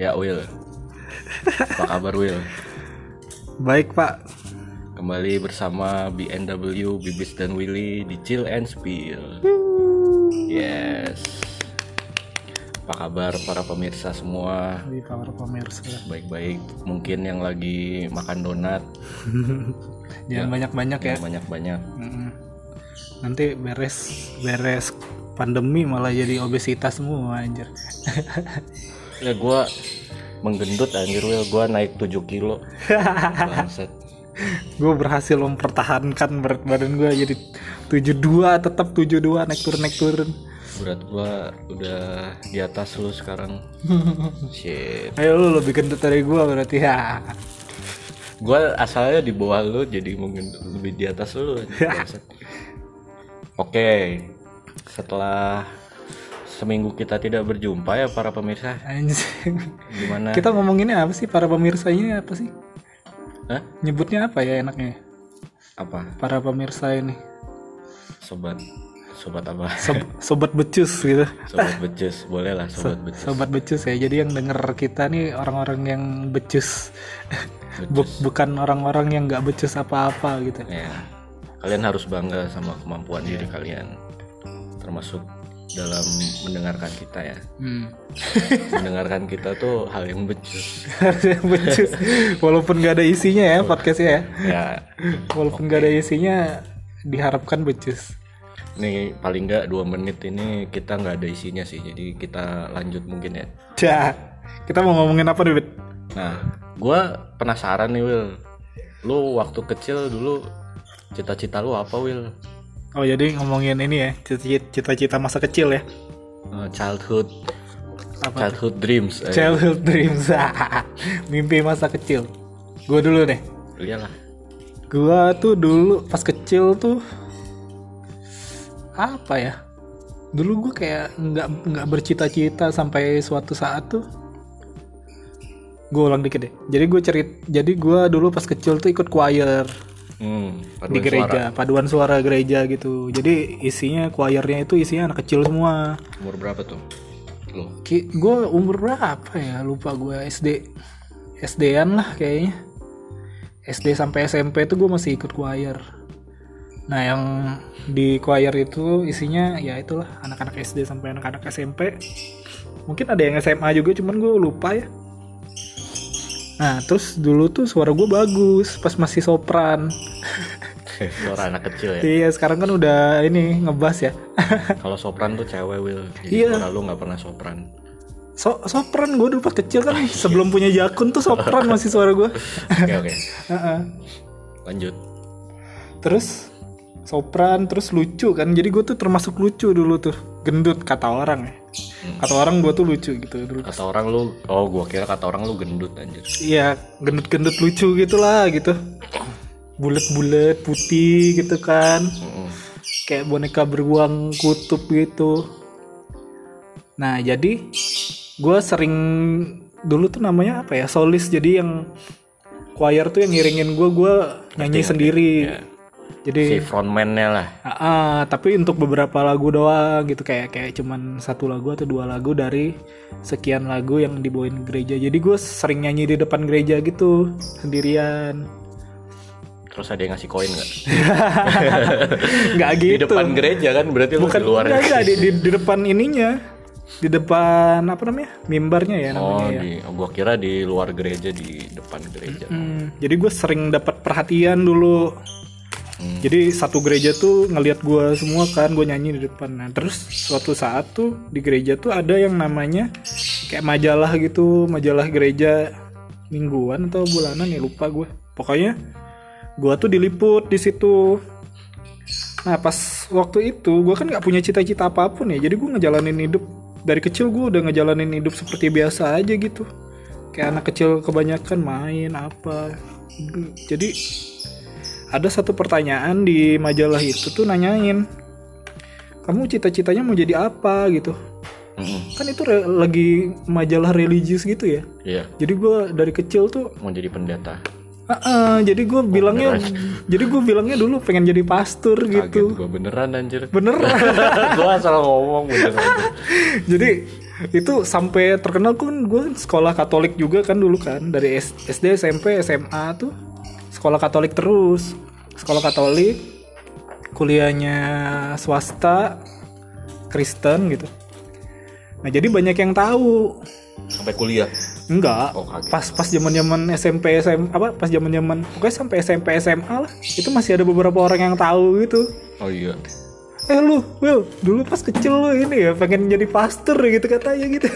Ya Will. Apa kabar Will? Baik pak, Kembali bersama BNW Bibis dan Willy di Chill and Spill. Yes. Apa kabar para pemirsa semua? para pemirsa. Baik-baik. Mungkin yang lagi makan donat Jangan banyak-banyak ya. banyak-banyak. Nanti beres beres pandemi malah jadi obesitas semua anjir. Ya gua menggendut anjir Will, gua naik 7 kilo. Gue berhasil mempertahankan berat badan gue jadi 72 tetap 72 naik turun naik turun. Berat gua udah di atas lu sekarang. Shit. Ayo lu lebih gendut dari gue berarti ya. Gua asalnya di bawah lu jadi mungkin lebih di atas lu. Oke. Setelah seminggu kita tidak berjumpa ya para pemirsa. Anjing. Gimana? Kita ngomonginnya apa sih para pemirsa ini apa sih? Hah? Nyebutnya apa ya enaknya? Apa? Para pemirsa ini. Sobat sobat apa? Sob- sobat becus gitu. Sobat becus, boleh lah sobat becus. Sobat becus ya. Jadi yang denger kita nih orang-orang yang becus. Bu- bukan orang-orang yang nggak becus apa-apa gitu. Ya. Kalian harus bangga sama kemampuan diri kalian. Termasuk dalam mendengarkan kita ya. Hmm. mendengarkan kita tuh hal yang becus. Yang becus. Walaupun nggak ada isinya ya podcastnya ya. ya, Walaupun nggak ada isinya diharapkan becus. nih paling nggak dua menit ini kita nggak ada isinya sih. Jadi kita lanjut mungkin ya. Dah. Kita mau ngomongin apa nih? Nah, gua penasaran nih Will. Lu waktu kecil dulu cita-cita lu apa Will? Oh jadi ngomongin ini ya cita- cita-cita masa kecil ya. Eh, childhood, Apa? childhood dreams. Eh, Childhood dreams. Mimpi masa kecil. Gue dulu deh. iyalah. Gua tuh dulu pas kecil tuh apa ya? Dulu gue kayak nggak nggak bercita-cita sampai suatu saat tuh. Gue ulang dikit deh. Jadi gue cerit. Jadi gue dulu pas kecil tuh ikut choir Hmm, di paduan gereja, suara. paduan suara gereja gitu. Jadi isinya choirnya itu isinya anak kecil semua. Umur berapa tuh? Lu? gue umur berapa ya lupa gue SD SD-an lah kayaknya SD sampai SMP tuh gue masih ikut choir nah yang di choir itu isinya ya itulah anak-anak SD sampai anak-anak SMP mungkin ada yang SMA juga cuman gue lupa ya nah terus dulu tuh suara gue bagus pas masih sopran Suara anak kecil ya. iya sekarang kan udah ini ngebas ya Kalau sopran tuh cewek Will. Jadi Iya. suara lu nggak pernah sopran. so sopran gue dulu pas kecil kan sebelum punya jakun tuh sopran masih suara gue Oke oke. Lanjut. terus sopran terus lucu kan jadi gue tuh termasuk lucu dulu tuh gendut kata orang ya kata orang gue tuh lucu gitu dulu Kata orang lu, oh gua kira kata orang lu gendut anjir. iya gendut-gendut lucu gitulah gitu. Bulat-bulat putih gitu kan. Mm-mm. kayak boneka beruang kutub gitu. Nah jadi gue sering dulu tuh namanya apa ya solis. Jadi yang choir tuh yang ngiringin gue gue nyanyi sendiri jadi Si frontman-nya lah. Ah, ah, tapi untuk beberapa lagu doang gitu kayak kayak cuman satu lagu atau dua lagu dari sekian lagu yang dibawain gereja. Jadi gue sering nyanyi di depan gereja gitu sendirian. Terus ada yang ngasih koin nggak? Nggak Di gitu. depan gereja kan berarti lu Bukan di luar. nggak, nggak, di, di, di depan ininya. Di depan apa namanya? Mimbarnya ya Oh, namanya ya. di, oh, gua kira di luar gereja di depan gereja. Hmm, jadi gue sering dapat perhatian dulu. Hmm. Jadi satu gereja tuh ngelihat gue semua kan gue nyanyi di depan. Nah terus suatu saat tuh di gereja tuh ada yang namanya kayak majalah gitu, majalah gereja mingguan atau bulanan ya lupa gue. Pokoknya gue tuh diliput di situ. Nah pas waktu itu gue kan nggak punya cita-cita apa pun ya, jadi gue ngejalanin hidup dari kecil gue udah ngejalanin hidup seperti biasa aja gitu. Kayak anak kecil kebanyakan main apa. Jadi ada satu pertanyaan di majalah itu tuh nanyain kamu cita-citanya mau jadi apa? gitu. Kan itu re- lagi majalah religius gitu ya? Iya, jadi gue dari kecil tuh mau jadi pendeta. Heeh, jadi gue bilangnya jadi gue bilangnya dulu pengen jadi pastor Kaget gitu. gua beneran anjir. beneran. Gua asal ngomong beneran. jadi itu sampai terkenal kan gue sekolah Katolik juga kan dulu kan dari SD SMP SMA tuh sekolah Katolik terus. Sekolah Katolik kuliahnya swasta Kristen gitu. Nah jadi banyak yang tahu. Sampai kuliah. enggak. Oh, kaget. pas pas zaman zaman SMP SM apa pas zaman zaman pokoknya sampai SMP SMA lah. Itu masih ada beberapa orang yang tahu gitu. Oh iya. eh lu Will dulu pas kecil lu ini ya pengen jadi pastor gitu katanya gitu.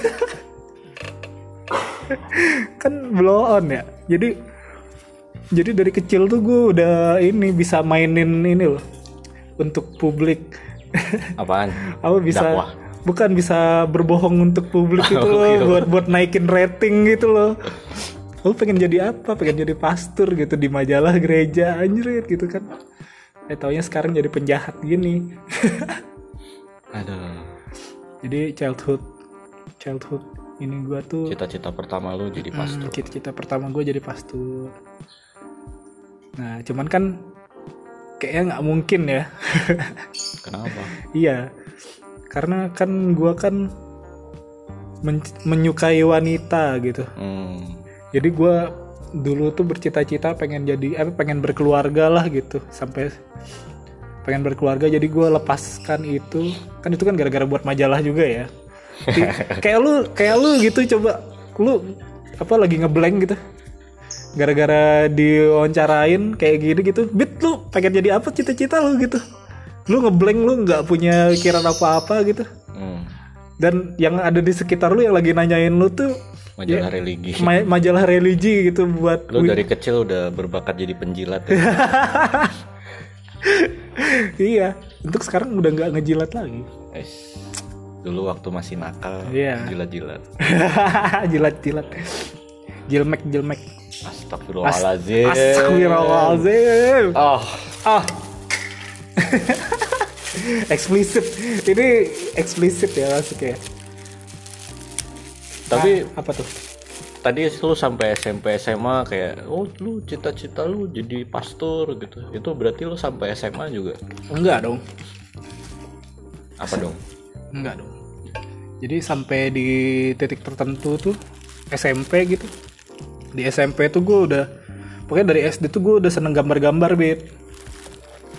Kan blow on ya. Jadi jadi dari kecil tuh gue udah ini bisa mainin ini loh untuk publik Apaan? apa bisa Dakwah. bukan bisa berbohong untuk publik itu Oh, loh iya. buat buat naikin rating gitu loh lu pengen jadi apa pengen jadi pastor gitu di majalah gereja anjir gitu kan eh taunya sekarang jadi penjahat gini Aduh. jadi childhood childhood ini gua tuh Cita-cita pertama lu jadi hmm, pastor. cita-cita pertama gue jadi pastor nah cuman kan kayaknya nggak mungkin ya. Kenapa? iya karena kan gua kan men- menyukai wanita gitu. Hmm. jadi gua dulu tuh bercita-cita pengen jadi apa pengen berkeluarga lah gitu. Sampai pengen berkeluarga jadi gua lepaskan itu. Kan itu kan gara-gara buat majalah juga ya. Kayak lu kayak lu gitu coba. Lu apa lagi ngeblank gitu gara-gara diwawancarain kayak gini gitu bit lu pengen jadi apa cita-cita lu gitu lu ngeblank lu nggak punya pikiran apa-apa gitu Hmm. dan yang ada di sekitar lu yang lagi nanyain lu tuh Majalah religi. ma- majalah religi gitu buat Lu dari kecil udah berbakat jadi penjilat ya. iya untuk sekarang udah nggak ngejilat lagi Es. Dulu waktu masih nakal, Iya. jilat-jilat. jilat-jilat jilmek jilmek Astagfirullahaladzim. Astagfirullahaladzim. Oh, ah. Eksplisit ini eksplisit ya masuknya tapi Ah, apa tuh? tadi lu sampai SMP SMA kayak oh lu cita-cita lu jadi pastor gitu. Itu berarti lu sampai SMA juga. enggak dong. Apa dong? enggak dong. Jadi sampai di titik tertentu tuh SMP gitu di SMP tuh gue udah pokoknya dari SD tuh gue udah seneng gambar-gambar bit.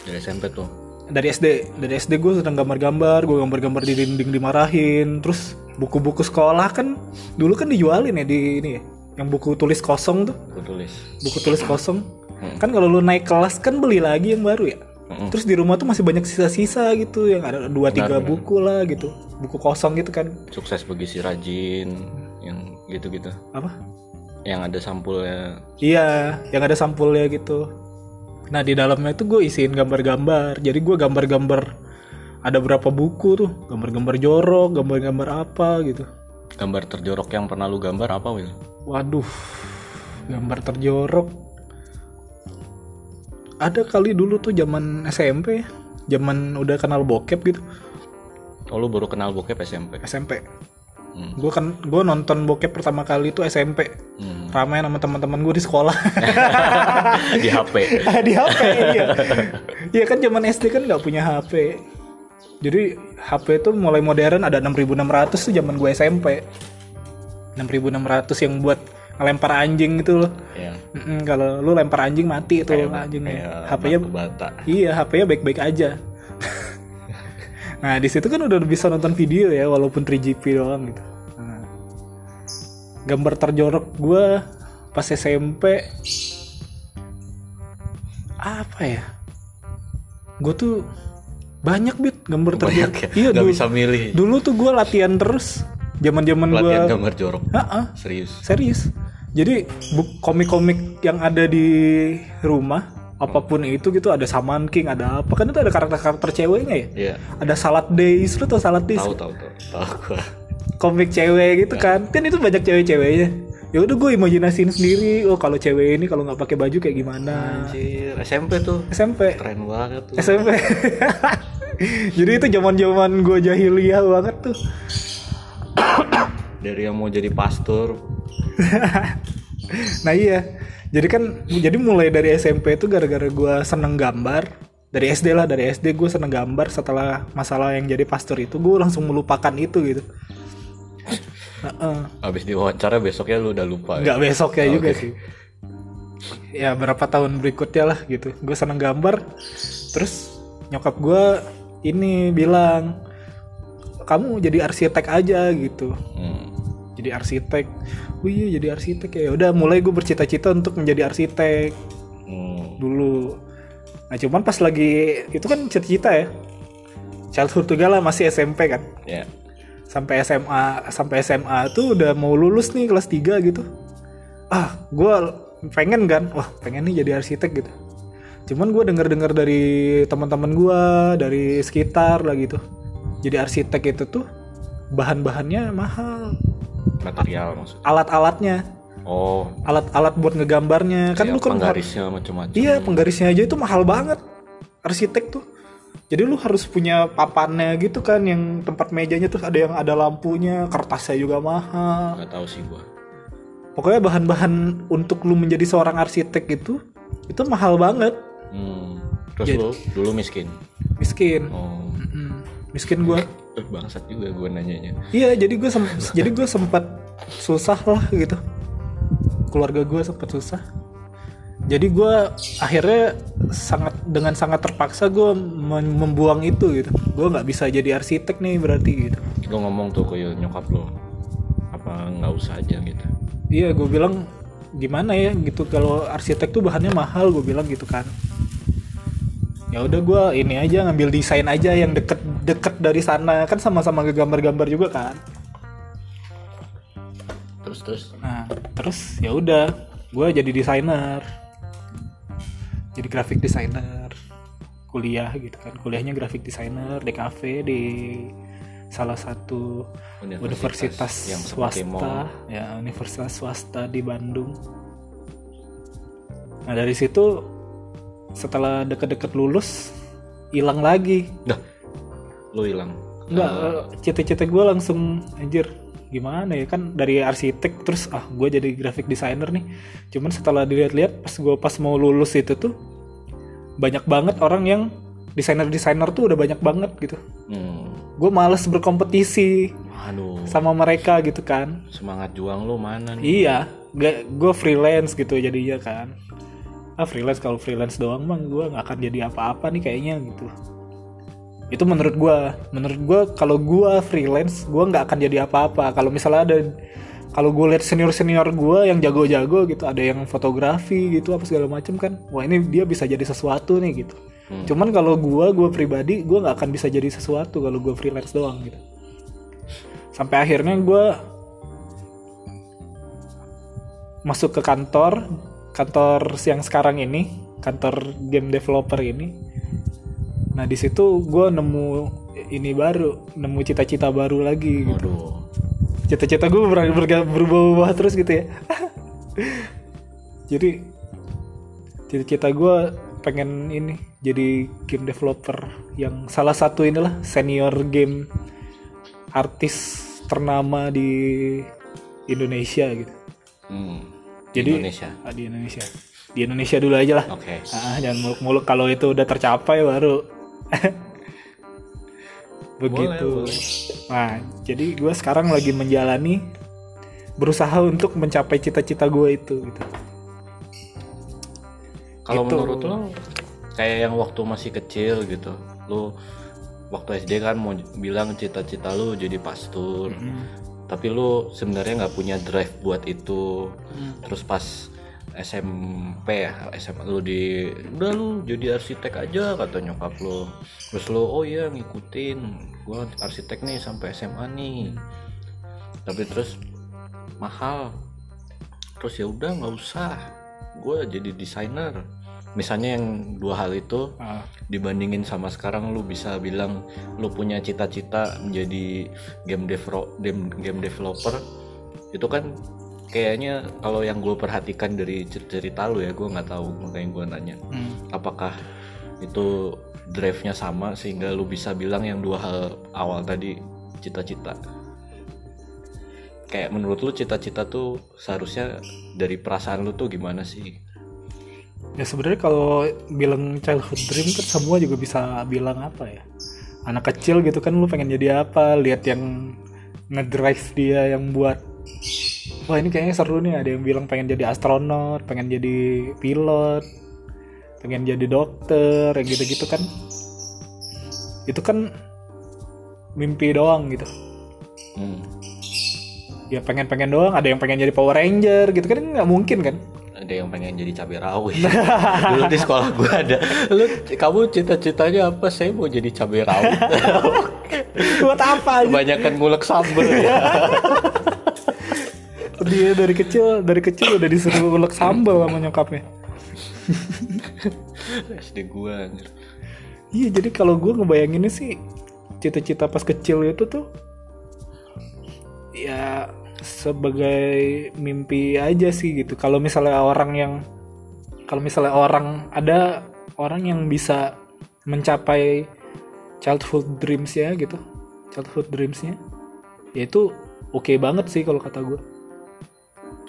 Dari SMP tuh. dari SD dari SD gue seneng gambar-gambar gue gambar-gambar di dinding dimarahin. Terus buku-buku sekolah kan dulu kan dijualin ya di ini ya yang buku tulis kosong tuh. Aku tulis. buku tulis kosong. Kan kalau lu naik kelas kan beli lagi yang baru ya? Terus di rumah tuh masih banyak sisa-sisa gitu yang ada dua tiga buku lah gitu. Buku kosong gitu kan. Sukses bagi si rajin yang gitu-gitu. apa Yang ada sampulnya. Iya, yang ada sampulnya gitu. Nah di dalamnya itu gue isiin gambar-gambar. Jadi gue gambar-gambar ada berapa buku tuh, gambar-gambar jorok, gambar-gambar apa gitu. Gambar terjorok yang pernah lu gambar apa, Will? Waduh, gambar terjorok. Ada kali dulu tuh zaman SMP, zaman udah kenal bokep gitu, Oh, lu baru kenal bokep SMP. SMP. Hmm. Gue kan gue nonton bokep pertama kali itu SMP. Hmm. Ramai sama teman-teman gue di sekolah. Di HP. di HP iya. Iya kan zaman SD kan nggak punya HP. Jadi HP itu mulai modern ada 6600 tuh zaman gue SMP. 6600 yang buat ngelempar anjing gitu loh. Yang Mm-mm, kalau lu lempar anjing mati tuh anjingnya. HP-nya iya, HP-nya baik-baik aja. nah, di situ kan udah bisa nonton video ya walaupun 3GP doang gitu. Gambar terjorok gue pas SMP apa ya? Gue tuh banyak bit gambar terjorok. ya. Iya, Nggak dulu, bisa milih. dulu tuh gue latihan terus. Zaman-zaman gue Latihan gambar jorok. Heeh. Serius. Serius. Jadi komik-komik yang ada di rumah apa pun itu gitu ada Saman King, ada apa kan itu ada karakter-karakter ceweknya ya. Iya. Ada Salad Days, lu tau Salad Days? Tahu tahu tahu. Tahu gua. Komik cewek gitu kan. Kan itu banyak cewek-ceweknya. Ya udah gue imajinasiin sendiri, oh kalau cewek ini kalau nggak pakai baju kayak gimana. Anjir, SMP tuh. SMP. Keren banget tuh. SMP. Jadi itu zaman-zaman gue jahiliyah banget tuh. Dari yang mau jadi pastor, Nah iya. jadi kan jadi mulai dari SMP itu gara-gara gue seneng gambar dari SD lah dari SD gue seneng gambar setelah masalah yang jadi pastor itu gue langsung melupakan itu gitu Heeh. Habis diwawancara besoknya lu udah lupa. ya? besok ya Oh, juga sih ya berapa tahun berikutnya lah gitu gue seneng gambar terus nyokap gue ini bilang kamu jadi arsitek aja gitu Hmm. jadi arsitek oh iya jadi arsitek ya udah mulai gue bercita-cita untuk menjadi arsitek Hmm. dulu nah cuman pas lagi itu kan cita-cita ya childhood juga lah masih SMP kan Ya. Sampai SMA sampai SMA tuh udah mau lulus nih kelas 3 gitu ah gue pengen kan wah pengen nih jadi arsitek gitu cuman gue denger dengar dari teman-teman gue dari sekitar lah gitu jadi arsitek itu tuh bahan-bahannya mahal Material maksudnya. alat-alatnya Oh. alat-alat buat ngegambarnya kan Kan lu kan penggarisnya macam-macam. Iya, penggarisnya aja itu mahal banget. Arsitek tuh. Jadi lu harus punya papannya gitu kan yang tempat mejanya tuh ada yang ada lampunya, kertasnya juga mahal. Gak tahu sih gua. Pokoknya bahan-bahan untuk lu menjadi seorang arsitek itu itu mahal banget. Hmm. Terus Jadi- lu dulu miskin. Miskin. Oh. Mm-mm. Miskin gua. Bangsat juga gua nanyanya. Iya, jadi gue jadi gue sempat susah lah gitu. Keluarga gue sempat susah. Jadi gue akhirnya sangat dengan sangat terpaksa gue mem- membuang itu gitu. Gue nggak bisa jadi arsitek nih berarti gitu. Lu ngomong tuh ke nyokap lu. Apa nggak usah aja gitu. Iya, gue bilang gimana ya gitu kalau arsitek tuh bahannya mahal gue bilang gitu kan. Ya udah gue ini aja ngambil desain aja yang deket-deket dari sana kan sama-sama gambar-gambar juga kan. Terus terus. Nah, terus ya udah, gue jadi desainer, jadi graphic designer, kuliah gitu kan, kuliahnya graphic designer di cafe di salah satu universitas, yang seperti swasta, ya universitas swasta di Bandung. Nah dari situ setelah deket-deket lulus hilang lagi, Dah. Lu hilang. Enggak, eh, cita-cita gue langsung anjir gimana ya kan dari arsitek terus ah gue jadi graphic designer nih cuman setelah dilihat-lihat pas gue pas mau lulus itu tuh banyak banget orang yang desainer-desainer tuh udah banyak banget gitu Hmm. gue males berkompetisi Aduh. sama mereka gitu kan Semangat juang lu mana nih? iya gue freelance gitu jadinya kan ah freelance kalau freelance doang mah gue nggak akan jadi apa-apa nih kayaknya gitu itu menurut gue menurut gue kalau gue freelance gue nggak akan jadi apa-apa. Kalau misalnya ada kalau gue lihat senior senior gue yang jago-jago gitu ada yang fotografi gitu apa segala macem kan wah ini dia bisa jadi sesuatu nih gitu. Hmm. cuman kalau gue gue pribadi gue nggak akan bisa jadi sesuatu kalau gue freelance doang gitu. Sampai akhirnya gue masuk ke kantor kantor yang sekarang ini kantor game developer ini nah di situ gue nemu ini baru nemu cita-cita baru lagi gitu. Waduh. cita-cita gue ber- ber- berubah-ubah terus gitu ya jadi cita-cita gue pengen ini jadi game developer yang salah satu inilah senior game artis ternama di Indonesia gitu Hmm. Jadi Indonesia. ah, di Indonesia. Di Indonesia dulu aja lah. Oke. Ah, jangan muluk-muluk kalau itu udah tercapai baru. Begitu. Boleh, boleh. Nah, jadi gue sekarang lagi menjalani berusaha untuk mencapai cita-cita gue itu gitu. Kalau Gitu. menurut lo kayak yang waktu masih kecil gitu, lo waktu SD kan mau bilang cita-cita lu jadi pastor, tapi lu sebenarnya nggak punya drive buat itu. Terus pas SMP ya, SMA lu di udah lu jadi arsitek aja kata nyokap lu. Terus lu oh iya ngikutin, gua arsitek nih sampai SMA nih. Tapi terus mahal. Terus ya udah nggak usah, gue jadi desainer. Misalnya yang dua hal itu Ah, dibandingin sama sekarang lu bisa bilang lu punya cita-cita menjadi game game developer itu kan kayaknya kalau yang gue perhatikan dari cer- cerita lu ya gue nggak tahu makanya gue nanya. Hmm. apakah itu drive-nya sama sehingga lu bisa bilang yang dua hal awal tadi cita-cita? Kayak menurut lu cita-cita tuh seharusnya dari perasaan lu tuh gimana sih? Ya sebenarnya kalau bilang childhood dream kan semua juga bisa bilang apa ya? Anak kecil gitu kan lu pengen jadi apa? Lihat yang ngedrive dia yang buat wah ini kayaknya seru nih. Ada yang bilang pengen jadi astronot pengen jadi pilot pengen jadi dokter yang gitu-gitu kan. Itu kan mimpi doang gitu. Hmm. ya pengen-pengen doang. Ada yang pengen jadi Power Ranger gitu kan nggak mungkin kan? Ada yang pengen jadi cabai rawit. Dulu di sekolah gua ada. Lu kamu cita-citanya apa? Saya mau jadi cabai rawit. Buat apa aja? Kebanyakan ngulek sambel. ya dia dari kecil dari kecil udah disuruh ulek sambal sama nyokapnya. SD gua anjir. Iya jadi kalau gue ngebayanginnya sih cita-cita pas kecil itu tuh ya sebagai mimpi aja sih gitu. Kalau misalnya orang yang kalau misalnya orang ada orang yang bisa mencapai childhood dreams ya gitu childhood dreamsnya ya itu oke banget sih kalau kata gue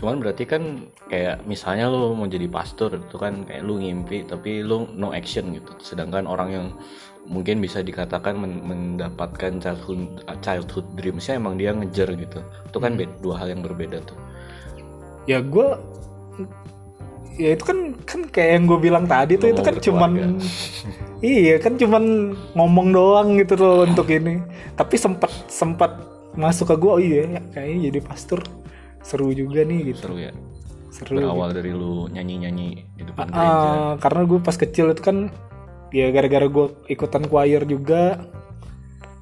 cuman berarti kan kayak misalnya lu mau jadi pastor itu kan kayak lu ngimpi tapi lu no action gitu. Sedangkan orang yang mungkin bisa dikatakan men- mendapatkan childhood childhood dreamsnya emang dia ngejar gitu. Itu kan beda, dua hal yang berbeda tuh. Ya gue ya itu kan kan kayak yang gue bilang tadi tuh itu kan cuman iya kan cuman ngomong doang gitu loh untuk ini. Tapi sempat sempat masuk ke gue oh iya kayaknya jadi pastor seru juga nih gitu. Seru ya? Seru berawal dari lu nyanyi-nyanyi di depan Ah, gereja. karena gue pas kecil itu kan ya gara-gara gue ikutan choir juga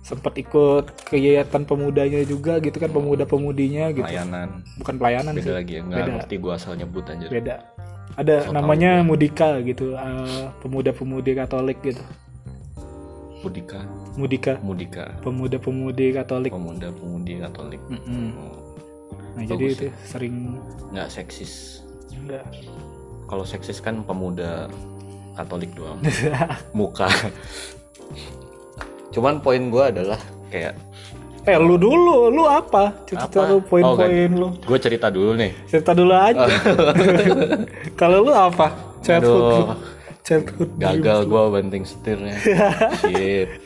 sempat ikut kegiatan pemudanya juga gitu kan pemuda-pemudinya gitu. Pelayanan. Bukan pelayanan beda sih lagi ya nggak ngerti gua asal nyebut anjir. Beda. Ada So namanya Mudika gitu eh, pemuda-pemudi Katolik gitu. Mudika? Mudika. Mudika. Pemuda-pemudi Katolik. Pemuda pemudi Katolik. Mm-mm. Oh, nah jadi itu sering nggak seksis. Enggak kalau seksis kan pemuda Katolik doang. Muka. Cuman poin gua adalah kayak eh lu dulu lu apa? Cerita Apa? lu poin-poin lu. Gue cerita dulu nih. Cerita dulu aja. Kalau lu apa? Childhood Aduh. childhood gagal gue banting setirnya shit.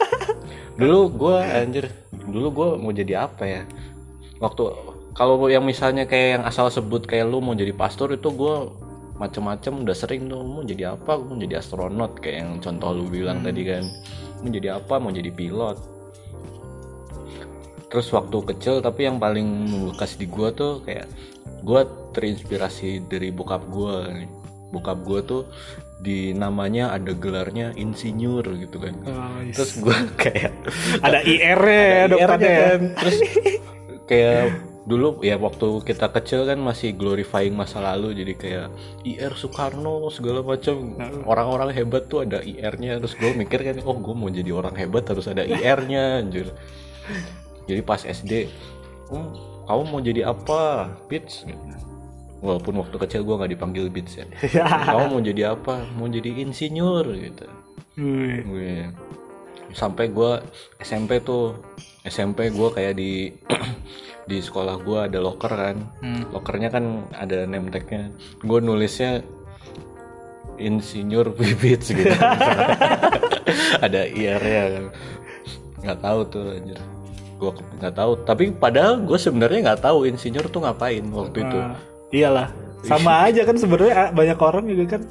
Dulu gue anjir. Dulu gue mau jadi apa ya? Waktu kalau yang misalnya kayak yang asal sebut kayak lu mau jadi pastor itu gue macem-macem udah sering tuh mau jadi apa? Mau jadi astronot kayak yang contoh lu bilang tadi kan. Mau jadi apa? Mau jadi pilot. Terus waktu kecil tapi yang paling membekas di gua tuh kayak gua terinspirasi dari bokap gua bokap gua tuh di namanya ada gelarnya insinyur gitu kan. Oh, yes. terus gua kayak ada IR-nya ya IR-nya dokternya. ya. kan. terus kayak dulu ya waktu kita kecil kan masih glorifying masa lalu jadi kayak IR Soekarno segala macam. Orang-orang hebat tuh ada IR-nya terus gue mikir kan oh gue mau jadi orang hebat harus ada IR-nya anjir. Jadi pas SD "Hmm, kamu mau jadi apa? Bits walaupun waktu kecil gue nggak dipanggil Bits ya. Kamu mau jadi apa? Mau jadi insinyur gitu. Wih. gue sampai gue SMP tuh. SMP gue kayak di di sekolah gue ada locker kan. Hmm. lockernya kan ada name tagnya. Gue nulisnya insinyur bibit gitu. Ada IR ya kan. Nggak tahu tuh anjir. Gue nggak tahu. Tapi padahal gue sebenarnya nggak tahu insinyur tuh ngapain waktu itu. Nah, iyalah. Sama aja kan sebenarnya banyak orang juga kan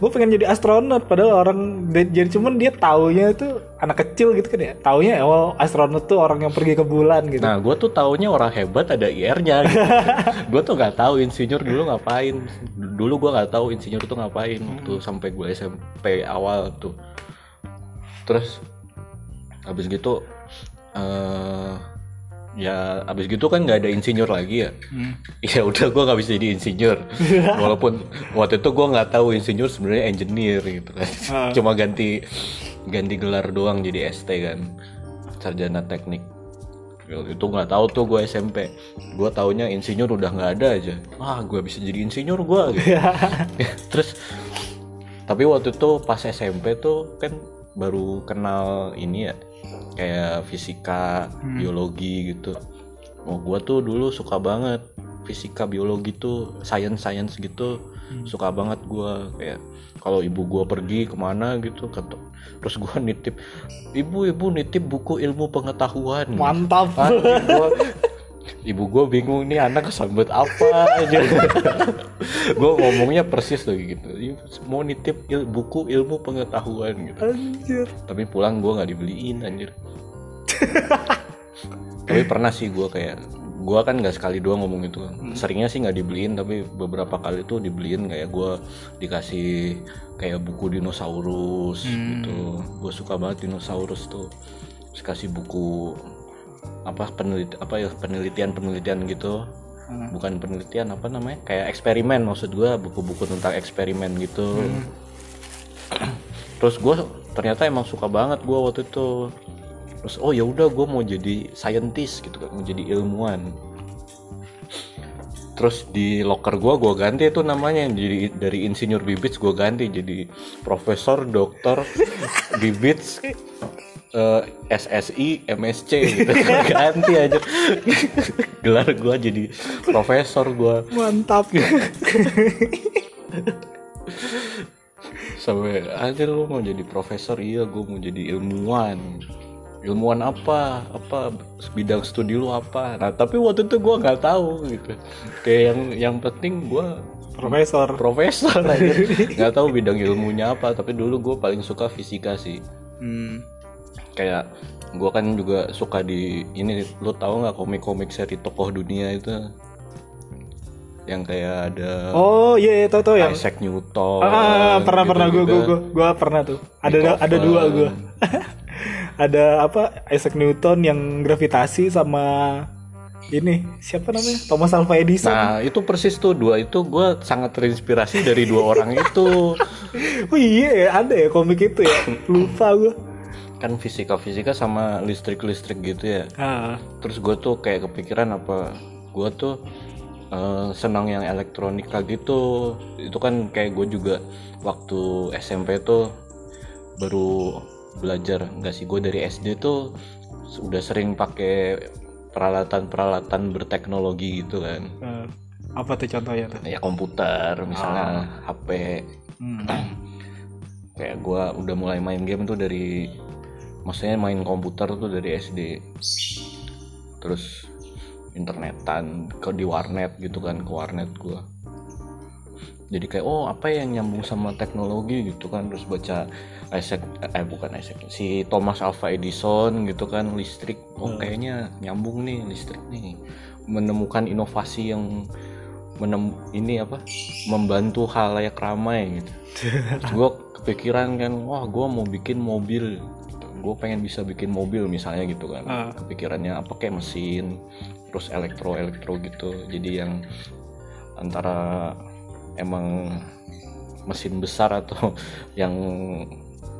gue pengen jadi astronot padahal orang jadi cuman dia taunya itu anak kecil gitu kan ya taunya oh astronot tuh orang yang pergi ke bulan gitu Nah, gue tuh taunya orang hebat ada IR-nya. Gitu. gue tuh nggak tahu insinyur dulu ngapain. Dulu gue nggak tahu insinyur tuh ngapain waktu sampai gue SMP awal tuh. Terus habis gitu eh ya habis gitu kan nggak ada insinyur lagi ya. Hmm. Ya udah gue nggak bisa jadi insinyur. Walaupun waktu itu gue nggak tahu insinyur sebenarnya engineer gitu kan. Ah. Cuma ganti ganti gelar doang jadi ST kan. Sarjana teknik. Ya, itu nggak tahu tuh gue SMP. Gue taunya insinyur udah nggak ada aja. Wah gue bisa jadi insinyur gue. Gitu. Terus tapi waktu itu pas SMP tuh kan baru kenal ini ya kayak fisika, biologi gitu. oh gua tuh dulu suka banget fisika biologi tuh science science gitu suka banget gua kayak kalau ibu gua pergi ke mana gitu kata terus gua nitip ibu ibu nitip buku ilmu pengetahuan Mantap. Gua- ibu gue bingung nih anak kesambet apa? Aja. Gue ngomongnya persis tuh gitu. "Ibu, mau nitip il- buku ilmu pengetahuan gitu. Anjir. tapi pulang gue nggak dibeliin anjir. Tapi pernah sih gue kayak gue kan nggak sekali dua ngomong itu. Seringnya sih nggak dibeliin tapi beberapa kali tuh dibeliin. Kayak gue dikasih kayak buku dinosaurus gitu. Gue suka banget dinosaurus tuh. Terus kasih buku apa peneliti apa ya penelitian penelitian gitu. Hmm. bukan penelitian apa namanya? Kayak eksperimen maksud gue buku-buku tentang eksperimen gitu. Terus gue ternyata emang suka banget gue waktu itu. Terus oh ya udah gue mau jadi scientist gitu kan mau jadi ilmuwan. Terus di locker gue gue ganti itu namanya. Jadi dari insinyur bibits gue ganti jadi profesor dokter bibits eh, SSI MSC gitu. Ganti aja. Gelar gue jadi profesor gue Mantap. sampai aja lu mau jadi profesor iya gue mau jadi ilmuwan. Ilmuwan apa? Apa bidang studi lu apa? Nah tapi waktu itu gue nggak tahu gitu. Kayak yang yang penting gue Profesor. profesor aja nggak tahu bidang ilmunya apa tapi dulu gue paling suka fisika sih. Hmm. Kayak gue kan juga suka di ini lu tahu nggak komik-komik seri tokoh dunia itu yang kayak ada Oh iya, iya tahu tahu yang. Isaac Newton Ah, pernah gitu pernah gue gue gue gue pernah tuh. Ada Beethoven. ada dua gue. ada apa Isaac Newton yang gravitasi sama ini siapa namanya Thomas Alva Edison. Nah itu persis tuh dua itu gue sangat terinspirasi dari dua orang itu Oh iya ya, ada ya komik itu ya. Lupa gue. Kan fisika fisika sama listrik listrik gitu ya. Ah, Terus gue tuh kayak kepikiran apa gue tuh eh, senang yang elektronika gitu. Itu kan kayak gue juga waktu SMP tuh baru belajar nggak sih gue dari SD tuh udah sering pakai peralatan-peralatan berteknologi gitu kan. ah. apa tuh contohnya tuh? Ya komputer misalnya HP Hmm. kayak gua udah mulai main game tuh dari maksudnya main komputer tuh dari SD terus internetan ke di warnet gitu kan ke warnet gua. Jadi kayak oh apa yang nyambung sama teknologi gitu kan. Terus baca Isaac eh bukan Isaac si Thomas Alva Edison gitu kan listrik. Oh kayaknya nyambung nih listrik nih. Menemukan inovasi yang menem ini apa membantu halayak ramai gitu. Gue kepikiran kan wah gue mau bikin mobil gue pengen bisa bikin mobil misalnya gitu kan. Ah. kepikirannya apa kayak mesin terus elektro elektro gitu. Jadi yang antara emang mesin besar atau yang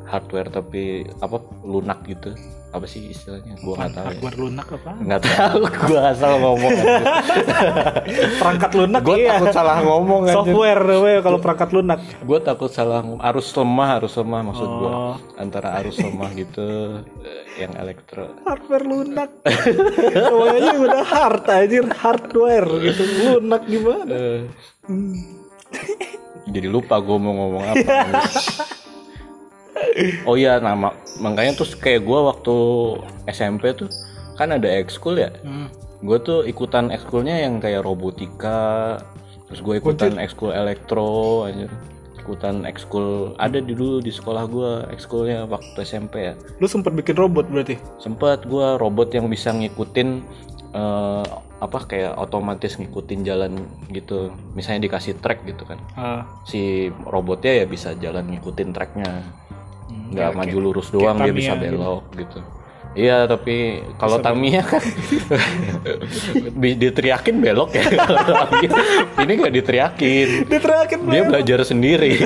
hardware tapi apa lunak gitu apa sih istilahnya gue nggak tahu ya. Hardware lunak apa? nggak tahu gue asal ngomong Perangkat lunak gue iya. takut salah ngomong aja Software we, kalau perangkat lunak. gue takut salah arus lemah arus lemah maksud gue Oh. antara arus lemah gitu eh, yang elektro Hardware lunak. Semuanya udah hard anjir, hardware gitu. Lunak gimana? Eh, jadi lupa gue mau ngomong apa oh iya nama makanya terus kayak gue waktu SMP tuh kan ada ekskul ya? Hmm. gue tuh ikutan ekskulnya yang kayak robotika terus gue ikutan ekskul elektro aja. Ikutan ekskul ada di dulu di sekolah gue ekskulnya waktu SMP ya. Lu sempet bikin robot berarti? sempet gue robot yang bisa ngikutin eh, apa kayak otomatis ngikutin jalan gitu. Misalnya dikasih track gitu kan. Ah. si robotnya ya bisa jalan ngikutin tracknya nggak kayak- maju lurus doang dia Tamiya bisa gitu. belok gitu. Iya tapi kalau Tamiya kan diteriakin belok ya. Tamiya, ini nggak diteriakin. Dia terakhir dia belajar sendiri.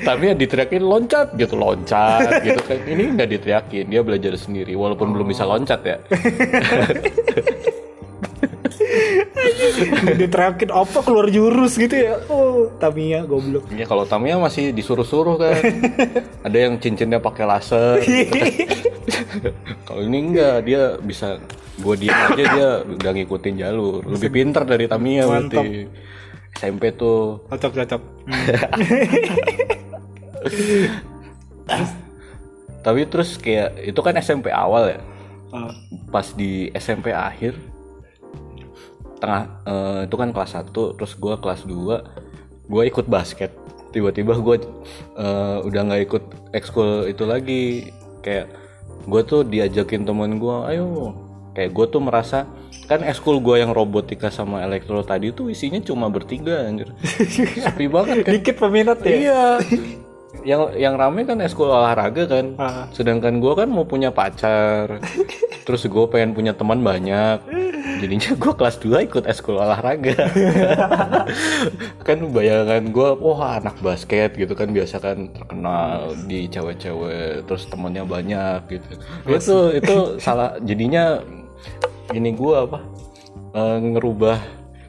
Tapi ya diteriakin loncat gitu loncat gitu kan. Ini nggak diteriakin dia belajar sendiri walaupun belum bisa loncat ya dia terakhir apa keluar jurus gitu ya. Oh, Tamiya goblok. ya kalau Tamiya masih disuruh-suruh kan ada yang cincinnya pakai laser gitu kan. kalau ini enggak dia bisa gue diem aja dia udah ngikutin jalur lebih pinter dari Tamiya Mantap. berarti SMP tuh cocok cocok tapi terus kayak itu kan SMP awal ya Ah, pas di SMP akhir tengah eh, itu kan kelas 1 terus gua kelas 2 gua ikut basket. Tiba-tiba gua eh, udah nggak ikut ekskul itu lagi. Kayak gua tuh diajakin temen gua ayo. Kayak gua tuh merasa kan ekskul gua yang robotika sama elektro tadi tuh isinya cuma bertiga anjir. Sepi banget kan? Dikit peminat ya? Iya yang yang rame kan ekskul olahraga kan. Ah. sedangkan gua kan mau punya pacar. Terus gue pengen punya teman banyak. Jadinya gua kelas 2 ikut ekskul olahraga. Kan bayangan gua wah anak basket gitu kan biasa kan terkenal di cewek-cewek terus temennya banyak gitu. Itu itu salah jadinya ini gua apa eh, ngerubah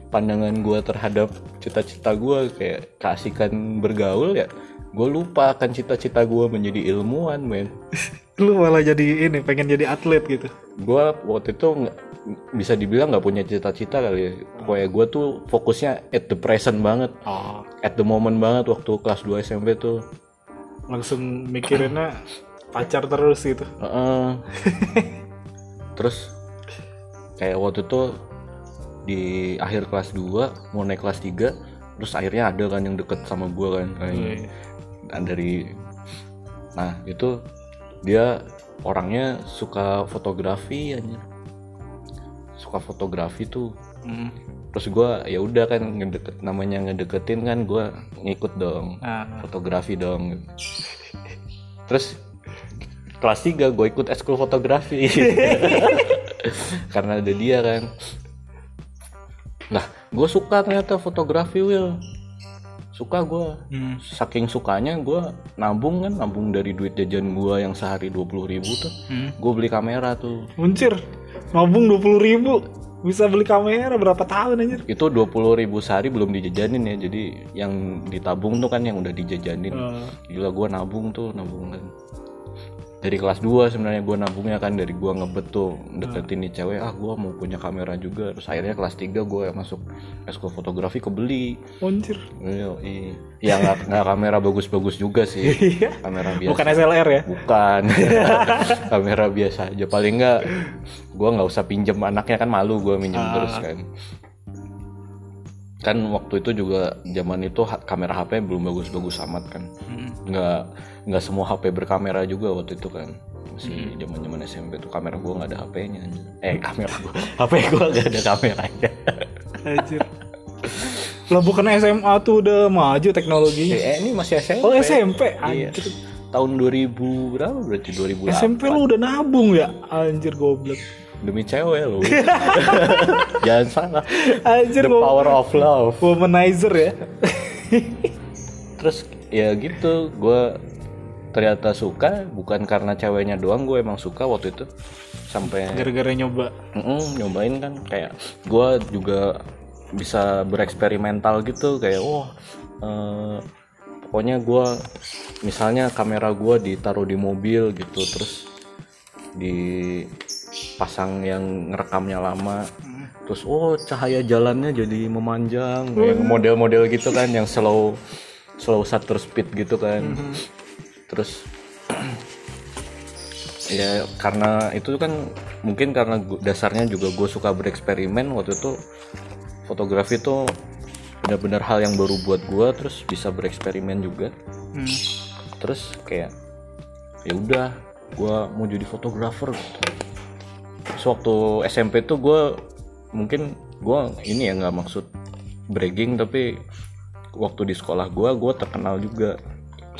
pandangan gua terhadap cita-cita gua. Kayak keasikan bergaul ya gue lupa akan cita-cita gue menjadi ilmuwan men. Lu malah jadi ini pengen jadi atlet gitu. Gue waktu itu nggak- bisa dibilang nggak punya cita-cita kali ya. Pokoknya gue tuh fokusnya at the present banget. Oh at the moment banget waktu kelas 2 SMP tuh. Langsung mikirinnya pacar terus gitu. Heeh. terus kayak waktu itu di akhir kelas 2 mau naik kelas 3 terus akhirnya ada kan yang deket sama gue kan kayak Iya. Nah, dari nah itu dia orangnya suka fotografi aja suka fotografi tuh. Hmm. terus gua ya udah kan ngedeket namanya ngedeketin kan gua ngikut dong. Nah, fotografi dong. Terus kelas 3 gue ikut ekskul fotografi. Karena ada dia kan. Nah gue suka ternyata fotografi Will suka gue hmm. saking sukanya gue nabung kan nabung dari duit jajan gue yang sehari 20.000 ribu tuh Hmm. gue beli kamera tuh Muncir, nabung 20 ribu bisa beli kamera berapa tahun anjir? itu 20.000 ribu sehari belum dijajanin ya jadi yang ditabung tuh kan yang udah dijajanin Eh, gila gue nabung tuh nabung kan dari kelas 2 sebenarnya gue nabungnya kan dari gue ngebet tuh deketin nih cewek ah gue mau punya kamera juga terus akhirnya kelas 3 gue masuk ekskul fotografi kebeli Muncir. Iya, iya. ya nggak nggak kamera bagus-bagus juga sih Iya. kamera biasa Bukan SLR ya? bukan kamera biasa aja paling nggak gue nggak usah pinjem anaknya kan malu gue minjem Ah. terus kan kan waktu itu juga zaman itu kamera HP belum bagus-bagus amat kan Hmm. Nggak semua HP berkamera juga waktu itu kan Hmm. masih zaman zaman SMP tuh kamera gue nggak ada HP-nya eh kamera gue HP gue nggak ada kameranya Anjir. Lah bukan SMA tuh udah maju teknologinya. eh ini masih SMP Oh SMP, Iya. anjir. tahun 2000 berapa berarti 2008 SMP lu udah nabung ya? Anjir goblok. demi cewek lo jangan salah Anjir the power of love womanizer ya. terus ya gitu gue ternyata suka bukan karena ceweknya doang gue emang suka waktu itu. Sampai Gara-gara nyoba. Mm-mm, nyobain kan kayak gue juga bisa bereksperimental gitu kayak wah eh, pokoknya gue misalnya kamera gue ditaruh di mobil gitu terus dipasang yang ngerekamnya lama terus oh cahaya jalannya jadi memanjang yang model-model gitu kan yang slow slow shutter speed gitu kan terus ya karena itu kan mungkin karena dasarnya juga gue suka bereksperimen waktu itu fotografi itu benar-benar hal yang baru buat gue terus bisa bereksperimen juga Hmm. terus kayak ya udah gue mau jadi fotografer gitu. terus waktu SMP tuh gue mungkin gue ini ya nggak maksud bragging tapi waktu di sekolah gue gue terkenal juga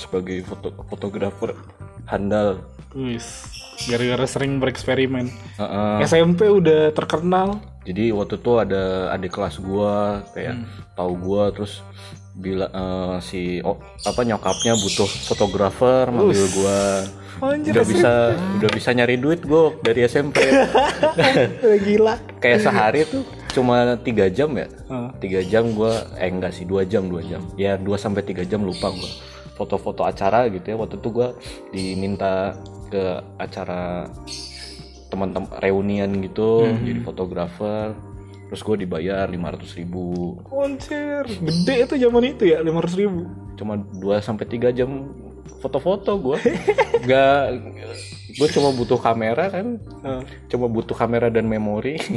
sebagai foto fotografer handal Wis. Gara-gara sering bereksperimen. Heeh. SMP udah terkenal. jadi waktu itu ada adik kelas gua kayak tahu gua terus bila eh, si oh, apa nyokapnya butuh fotografer manggil gua Anjir udah bisa udah bisa nyari duit gua dari SMP gila. kayak sehari tuh cuma tiga jam ya tiga jam gua eh enggak sih dua jam dua jam ya 2 sampai tiga jam lupa gua foto-foto acara gitu ya. Waktu itu gua diminta ke acara teman-teman reunian gitu jadi fotografer. Terus gue dibayar 500 ribu. Konser gede itu zaman itu ya lima ribu. cuma 2 sampai tiga jam foto-foto gue nggak gue cuma butuh kamera kan. Ah. cuma butuh kamera dan memori.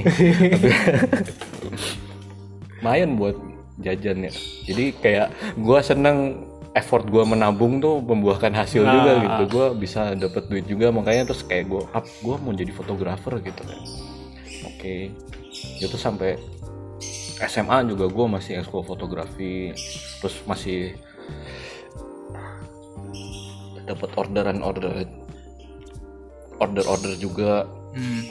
Lumayan buat jajan ya. Jadi kayak gue seneng effort gue menabung tuh membuahkan hasil juga Ah. gitu gue bisa dapet duit juga makanya terus kayak gue up gue mau jadi fotografer gitu kan oke itu sampai SMA juga gue masih ekskul fotografi terus masih dapat orderan order order order juga Hmm.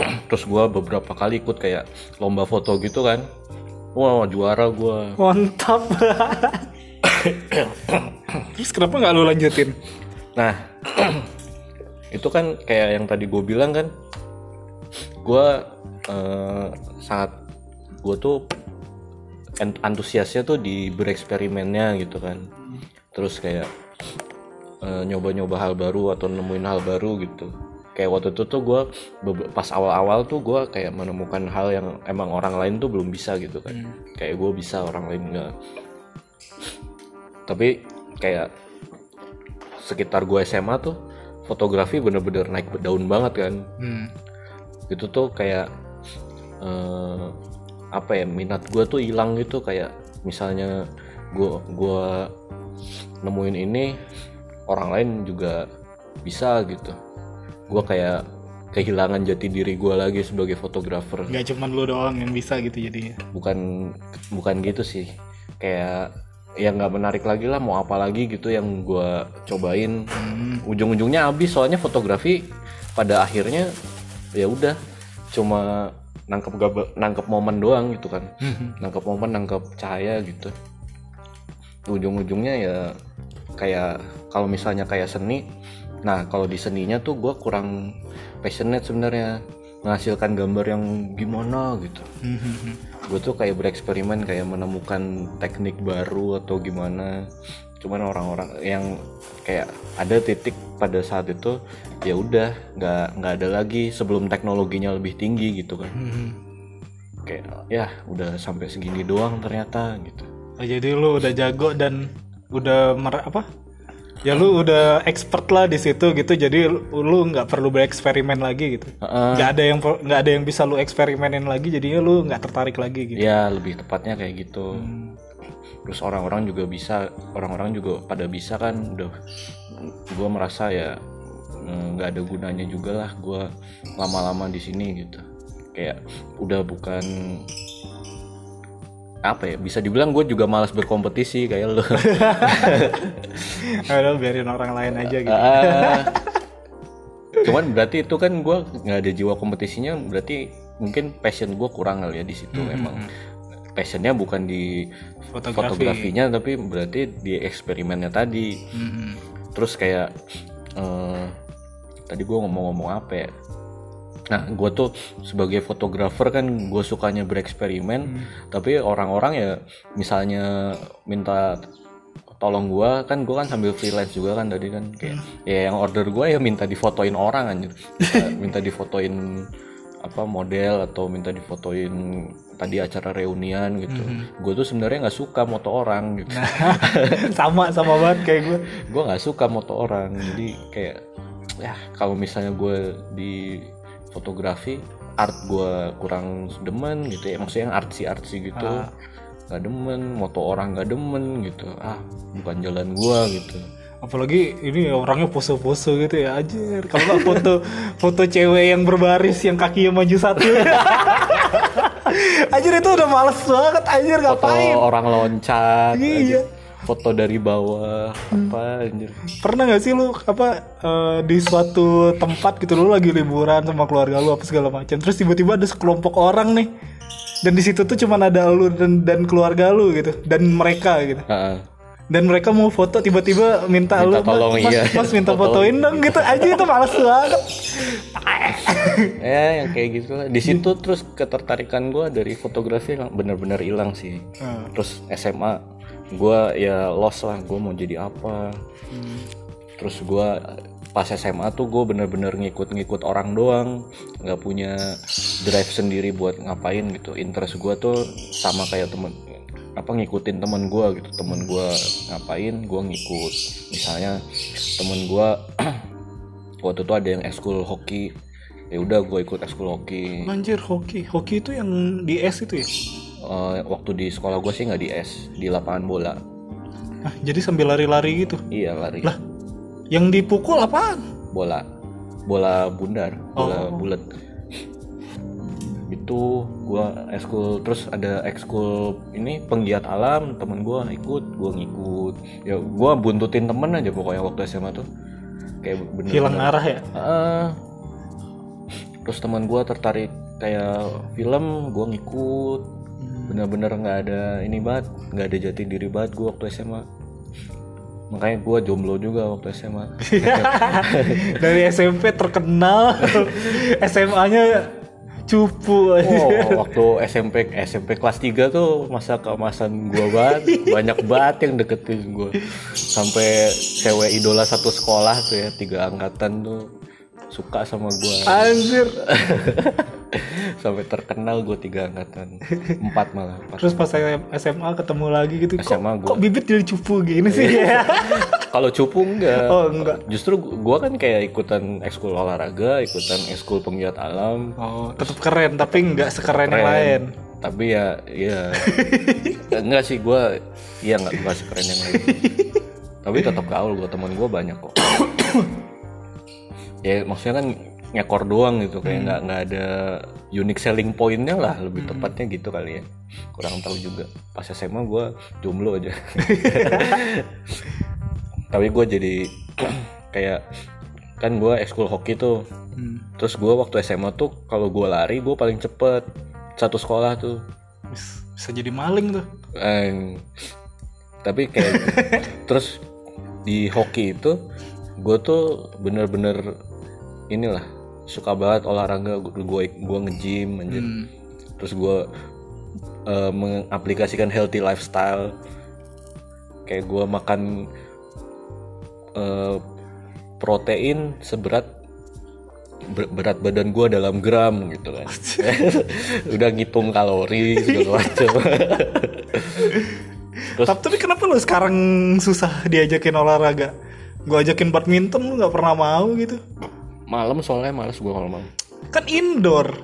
terus gua beberapa kali ikut kayak lomba foto gitu kan wah juara gua Mantap. Terus kenapa nggak lu lanjutin? nah itu kan kayak yang tadi gue bilang kan gua eh, sangat gue tuh antusiasnya tuh di bereksperimennya gitu kan. Terus kayak eh, nyoba-nyoba hal baru atau nemuin hal baru gitu. Kayak waktu itu tuh gue pas awal-awal tuh gue kayak menemukan hal yang emang orang lain tuh belum bisa gitu kan. Kayak gue bisa orang lain enggak tapi kayak sekitar gue SMA tuh fotografi bener-bener naik daun banget kan. Hmm. itu tuh kayak eh, apa ya minat gue tuh hilang gitu. Kayak misalnya gue gua nemuin ini orang lain juga bisa gitu. Gue kayak kehilangan jati diri gue lagi sebagai fotografer. Nggak cuman lu doang yang bisa gitu jadinya. bukan bukan gitu sih. Kayak ya nggak menarik lagi lah mau apa lagi gitu yang gue cobain. Hmm. ujung-ujungnya habis soalnya fotografi pada akhirnya ya udah cuma nangkep nangkep momen doang gitu kan. Nangkep momen nangkep cahaya gitu. Ujung-ujungnya ya kayak kalau misalnya kayak seni nah kalau di seninya tuh gue kurang passionate sebenarnya menghasilkan gambar yang gimana gitu. Hmm. Gue tuh kayak bereksperimen kayak menemukan teknik baru atau gimana cuman orang-orang yang kayak ada titik pada saat itu ya udah nggak nggak ada lagi sebelum teknologinya lebih tinggi gitu kan Hmm. kayak ya udah sampai segini doang ternyata gitu Oh, jadi lu udah jago dan udah mer apa? Ya lu udah expert lah di situ gitu. Jadi lu- nggak perlu bereksperimen lagi gitu. Nggak ada yang nggak ada yang bisa lu eksperimenin lagi. Jadinya lu nggak tertarik lagi gitu. ya lebih tepatnya kayak gitu Hmm. terus orang-orang juga bisa orang-orang juga pada bisa kan udah gue merasa ya mm, nggak ada gunanya juga lah gue lama-lama di sini gitu kayak udah bukan apa ya bisa dibilang gue juga malas berkompetisi kayak lo Aduh, biarin orang lain aja gitu. Ah. cuman berarti itu kan gue nggak ada jiwa kompetisinya berarti mungkin passion gue kurang kali ya di situ emang passionnya bukan di Fotografi. fotografinya tapi berarti di eksperimennya tadi Hmm. terus kayak eh, tadi gue ngomong-ngomong apa ya nah gue tuh sebagai fotografer kan gue sukanya bereksperimen tapi orang-orang ya misalnya minta tolong gue kan gue kan sambil freelance juga kan tadi kan. Kayak ya yang order gue ya minta difotoin orang anjir. Minta difotoin apa model atau minta difotoin tadi acara reunian gitu. Gue tuh sebenarnya nggak suka moto orang gitu. Sama sama banget kayak gue. gue nggak suka moto orang jadi kayak ya kalau misalnya gue di fotografi art gue kurang demen gitu ya maksudnya yang artsy artsy gitu nggak demen moto orang nggak demen gitu ah bukan jalan gue gitu Apalagi ini orangnya pose-pose gitu ya aja. Kalau nggak foto foto cewek yang berbaris yang kakinya maju satu. Anjir itu udah males banget anjir foto ngapain? orang loncat Iya. Foto dari bawah apa anjir. Pernah gak sih lu apa eh, di suatu tempat gitu lu lagi liburan sama keluarga lu apa segala macam terus tiba-tiba ada sekelompok orang nih dan di situ tuh cuman ada lu dan dan keluarga lu gitu dan mereka gitu. Ah, dan mereka mau foto tiba-tiba minta, lu Minta tolong, mas, iya. mas minta Fotoin." fotoin dong gitu. Aja itu males banget. Ya yang kayak gitu lah. Di situ terus ketertarikan gue dari fotografi bener-bener hilang sih. Hmm. terus SMA gue ya lost lah. Gue mau jadi apa. Terus gue pas SMA tuh gue bener-bener ngikut-ngikut orang doang. Nggak punya drive sendiri buat ngapain gitu. Interest gue tuh sama kayak temen apa ngikutin temen gue gitu. Temen gue ngapain gue ngikut. Misalnya temen gue waktu itu ada yang ekskul hoki. Ya udah gue ikut ekskul hoki. Anjir hoki, hoki itu yang di es itu ya? Eh, waktu di sekolah gue sih nggak di es di lapangan bola Ah, jadi sambil lari-lari gitu. iya lari Lah, yang dipukul apaan? bola bola bundar bola Oh. bulat itu gua ekskul terus ada ekskul ini penggiat alam temen gua ikut gua ngikut ya gua buntutin temen aja pokoknya waktu SMA tuh kayak bener Hilang arah ya? Heeh. terus teman gua tertarik kayak film gua ngikut bener-bener nggak ada ini banget nggak ada jati diri banget gua waktu SMA makanya gua jomblo juga waktu SMA Dari SMP terkenal, SMA-nya cupu aja. Oh, waktu SMP SMP kelas 3 tuh masa keemasan gua banget, banyak banget yang deketin gua. Sampai cewek idola satu sekolah tuh ya, tiga angkatan tuh suka sama gua. Anjir. Sampai terkenal gua tiga angkatan. Empat malah. Pas. Terus pas saya SMA ketemu lagi gitu, kok, SMA gua. kok bibit jadi cupu gini sih? Kalau cupu enggak. Oh, enggak. Justru gua kan kayak ikutan ekskul olahraga, ikutan ekskul penggiat alam. oh, tetap keren tapi nggak sekeren yang Keren. lain. Tapi ya, ya enggak sih gue, iya nggak nggak sekeren yang lain. Tapi tetap gaul gue teman gue banyak kok. ya maksudnya kan nyekor doang gitu kayak nggak nggak ada unique selling pointnya lah lebih tepatnya gitu kali ya. Kurang tahu juga. Pas SMA gue jomblo aja. Tapi gue jadi kayak kan gue ekskul hoki tuh Hmm. Terus gue waktu SMA tuh kalau gue lari gue paling cepet satu sekolah tuh. Bis- Bisa jadi maling tuh. Eh, tapi kayak terus di hoki itu gue tuh bener-bener inilah suka banget olahraga gue gue nge-gym anjir. Hmm. Terus gue eh, mengaplikasikan healthy lifestyle kayak gue makan eh, protein seberat ber- berat badan gue dalam gram gitu kan udah ngitung kalori segala macam Terus- Tapi, tapi kenapa lu sekarang susah diajakin olahraga? Gua ajakin badminton lu nggak pernah mau gitu. Malam soalnya males gue kalau malam. Kan indoor.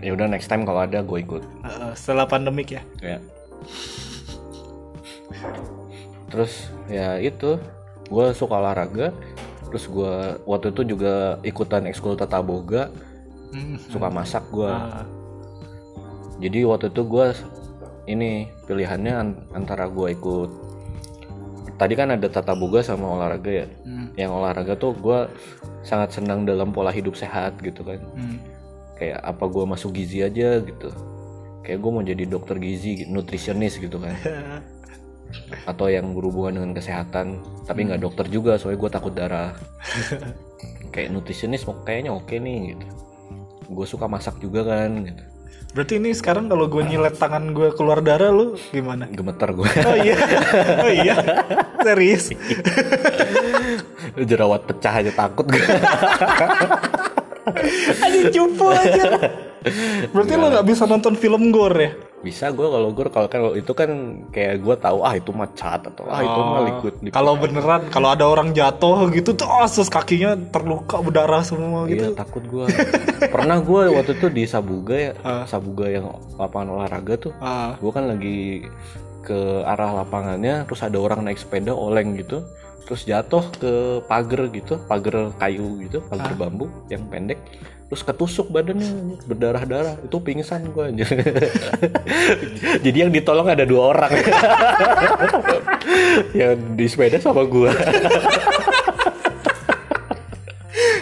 ya udah next time kalau ada gue ikut. Uh, setelah pandemik ya. ya. Terus ya itu. Gue suka olahraga. Terus gue waktu itu juga ikutan ekskul tata boga. Hmm. suka masak gue Ah, jadi waktu itu gue ini pilihannya an- antara gue ikut tadi kan ada tata boga sama olahraga ya. Hmm, yang olahraga tuh gue sangat senang dalam pola hidup sehat gitu kan. Hmm. kayak apa gue masuk gizi aja gitu. Kayak gue mau jadi dokter gizi nutritionist gitu kan. Atau yang berhubungan dengan kesehatan tapi nggak dokter juga soalnya gue takut darah. Kayak nutritionist mau kayaknya oke nih gitu. Gue suka masak juga kan gitu. Berarti ini sekarang kalau gue nyilet tangan gue keluar darah lu gimana? gemeter gue Oh iya, oh iya, serius. jerawat pecah aja takut gue Aduh cupu aja. Berarti lu nggak bisa nonton film gore ya? bisa gue kalau gue kalau kan itu kan kayak gue tahu ah itu mah cat atau ah itu mah liquid, liquid. Kalau beneran, kalau ada orang jatuh gitu tuh, oh, kakinya terluka berdarah semua Iya gitu. takut gue Pernah gue waktu itu di Sabuga ya Ah. Sabuga yang lapangan olahraga tuh Ah, Gue kan lagi ke arah lapangannya Terus ada orang naik sepeda oleng gitu Terus jatuh ke pagar gitu Pagar kayu gitu Pagar bambu yang pendek Terus ketusuk badannya berdarah-darah Itu pingsan gue aja Jadi yang ditolong ada dua orang Yang di sepeda sama gue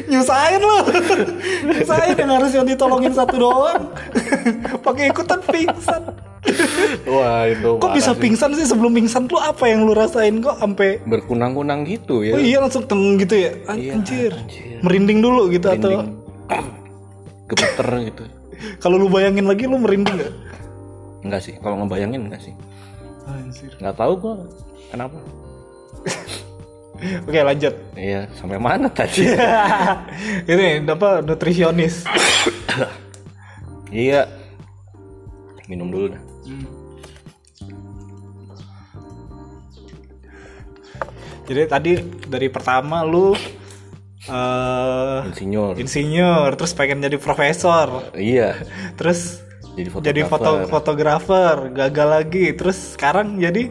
nyusahin lu. nyusahin yang harusnya ditolongin satu doang. Pakai ikutan pingsan. Wah itu Kok bisa sih. pingsan sih sebelum pingsan tuh apa yang lu rasain kok sampai Berkunang-kunang gitu ya Oh iya langsung teng gitu ya. Iya, Anjir. anjir. Merinding dulu gitu merinding atau gemeter gitu kalau lu bayangin lagi lu merinding gak? enggak sih kalau ngebayangin enggak sih Anjir. nggak tahu gua kenapa Oke lanjut. iya sampai mana tadi Ini apa nutrisionis. iya minum dulu dah Jadi tadi dari pertama lu eh insinyur. insinyur, terus pengen jadi profesor, iya. Terus jadi fotografer. jadi foto fotografer, gagal lagi, terus sekarang jadi?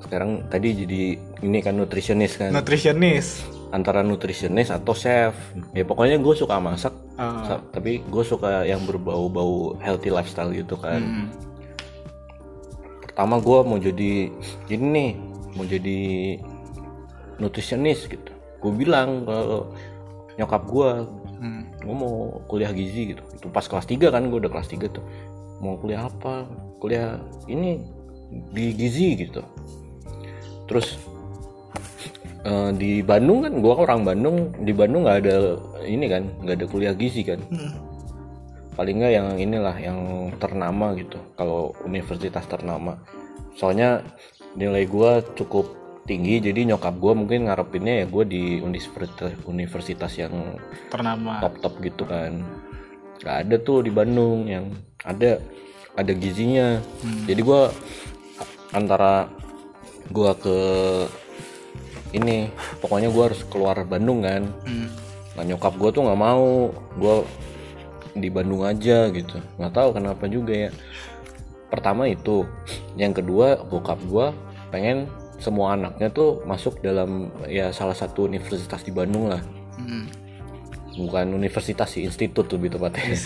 Sekarang tadi jadi ini kan nutritionist kan. Nutritionist. antara nutritionist atau chef. Ya pokoknya gue suka masak sa- tapi gue suka yang berbau-bau healthy lifestyle gitu kan. Hmm. pertama gue mau jadi ini nih mau jadi nutritionist gitu gue bilang kalau nyokap gue Hmm. gue mau kuliah gizi gitu. Itu pas kelas 3 kan gue udah kelas 3 tuh. Mau kuliah apa? Kuliah ini di gizi gitu. Terus eh, di Bandung kan gue orang Bandung di Bandung nggak ada ini kan nggak ada kuliah gizi kan. Hmm. paling nggak yang inilah yang ternama gitu kalau universitas ternama. Soalnya nilai gue cukup tinggi jadi nyokap gue mungkin ngarepinnya ya gue di universitas universitas yang Ternama. top top gitu kan. Nggak ada tuh di Bandung yang ada ada gizinya. Jadi gua antara gua ke ini pokoknya gua harus keluar Bandung kan. Hmm. nah nyokap gua tuh nggak mau gua di Bandung aja gitu. Nggak tahu kenapa juga ya. Pertama itu. Yang kedua bokap gua pengen semua anaknya tuh masuk dalam ya salah satu universitas di Bandung lah. Hmm. bukan universitas sih institut lebih tepatnya.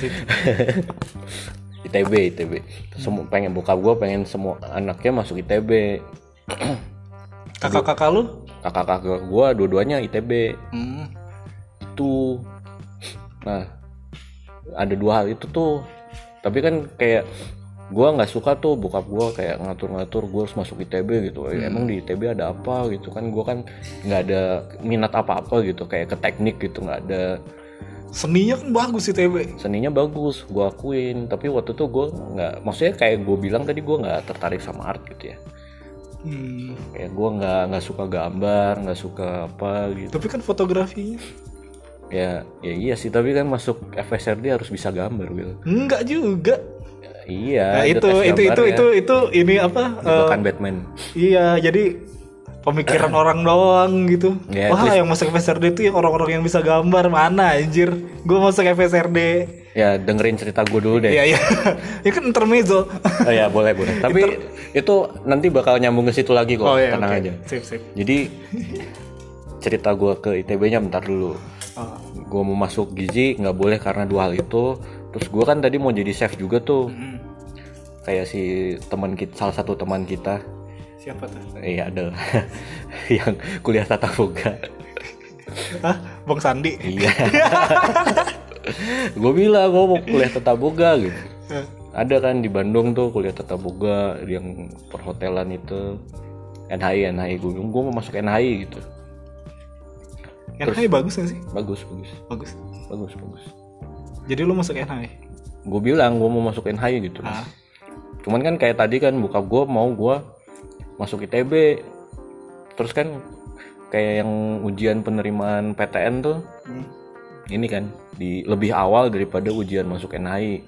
ITB ITB semua pengen bokap gue pengen semua anaknya masuk ITB Kakak-kakak lu? kakak-kakak gue dua-duanya ITB Hmm. itu. Nah ada dua hal itu tuh. Tapi kan kayak gue nggak suka tuh bokap gue kayak ngatur-ngatur gue harus masuk ITB gitu. Eh, emang di ITB ada apa gitu? Kan gue kan nggak ada minat apa-apa gitu kayak ke teknik gitu nggak ada. Seninya kan bagus ITB. seninya bagus gue akuin. Tapi waktu itu gue nggak maksudnya kayak gue bilang tadi gue nggak tertarik sama art gitu ya. Hmm. kayak gue nggak nggak suka gambar nggak suka apa gitu. Tapi kan fotografinya. Ya ya iya sih. Tapi kan masuk FSRD harus bisa gambar Will enggak juga. Iya Nah, itu itu itu gambarnya. itu itu ini apa? Itu eh, kan Batman iya, jadi pemikiran orang doang gitu. Ya, Wah, at least- yang masuk FSRD itu yang orang-orang yang bisa gambar mana anjir? Gue masuk FSRD. ya dengerin cerita gue dulu deh Iya, iya. ya kan intermezzo. oh ya boleh boleh tapi itu nanti bakal nyambung ke situ lagi kok Oh iya, tenang oke. aja Sip, sip. jadi cerita gue ke ITB-nya bentar dulu Oh. gue mau masuk gizi nggak boleh karena dua hal itu terus gue kan tadi mau jadi chef juga tuh Hmm. kayak si teman kita salah satu teman kita Siapa tuh? iya ada yang kuliah tata boga Hah? Bang Sandi. iya gue bilang gue mau kuliah tata boga gitu Eh, ada kan di Bandung tuh kuliah tata boga yang perhotelan itu NHI NHI gue gue mau masuk NHI gitu NHI bagus gak sih? bagus bagus Bagus. bagus bagus Jadi lu masuk NHI? gue bilang gue mau masuk NHI gitu Ah. cuman kan kayak tadi kan buka gue mau gue masuk ITB terus kan kayak yang ujian penerimaan PTN tuh Hmm. ini kan di lebih awal daripada ujian masuk NHI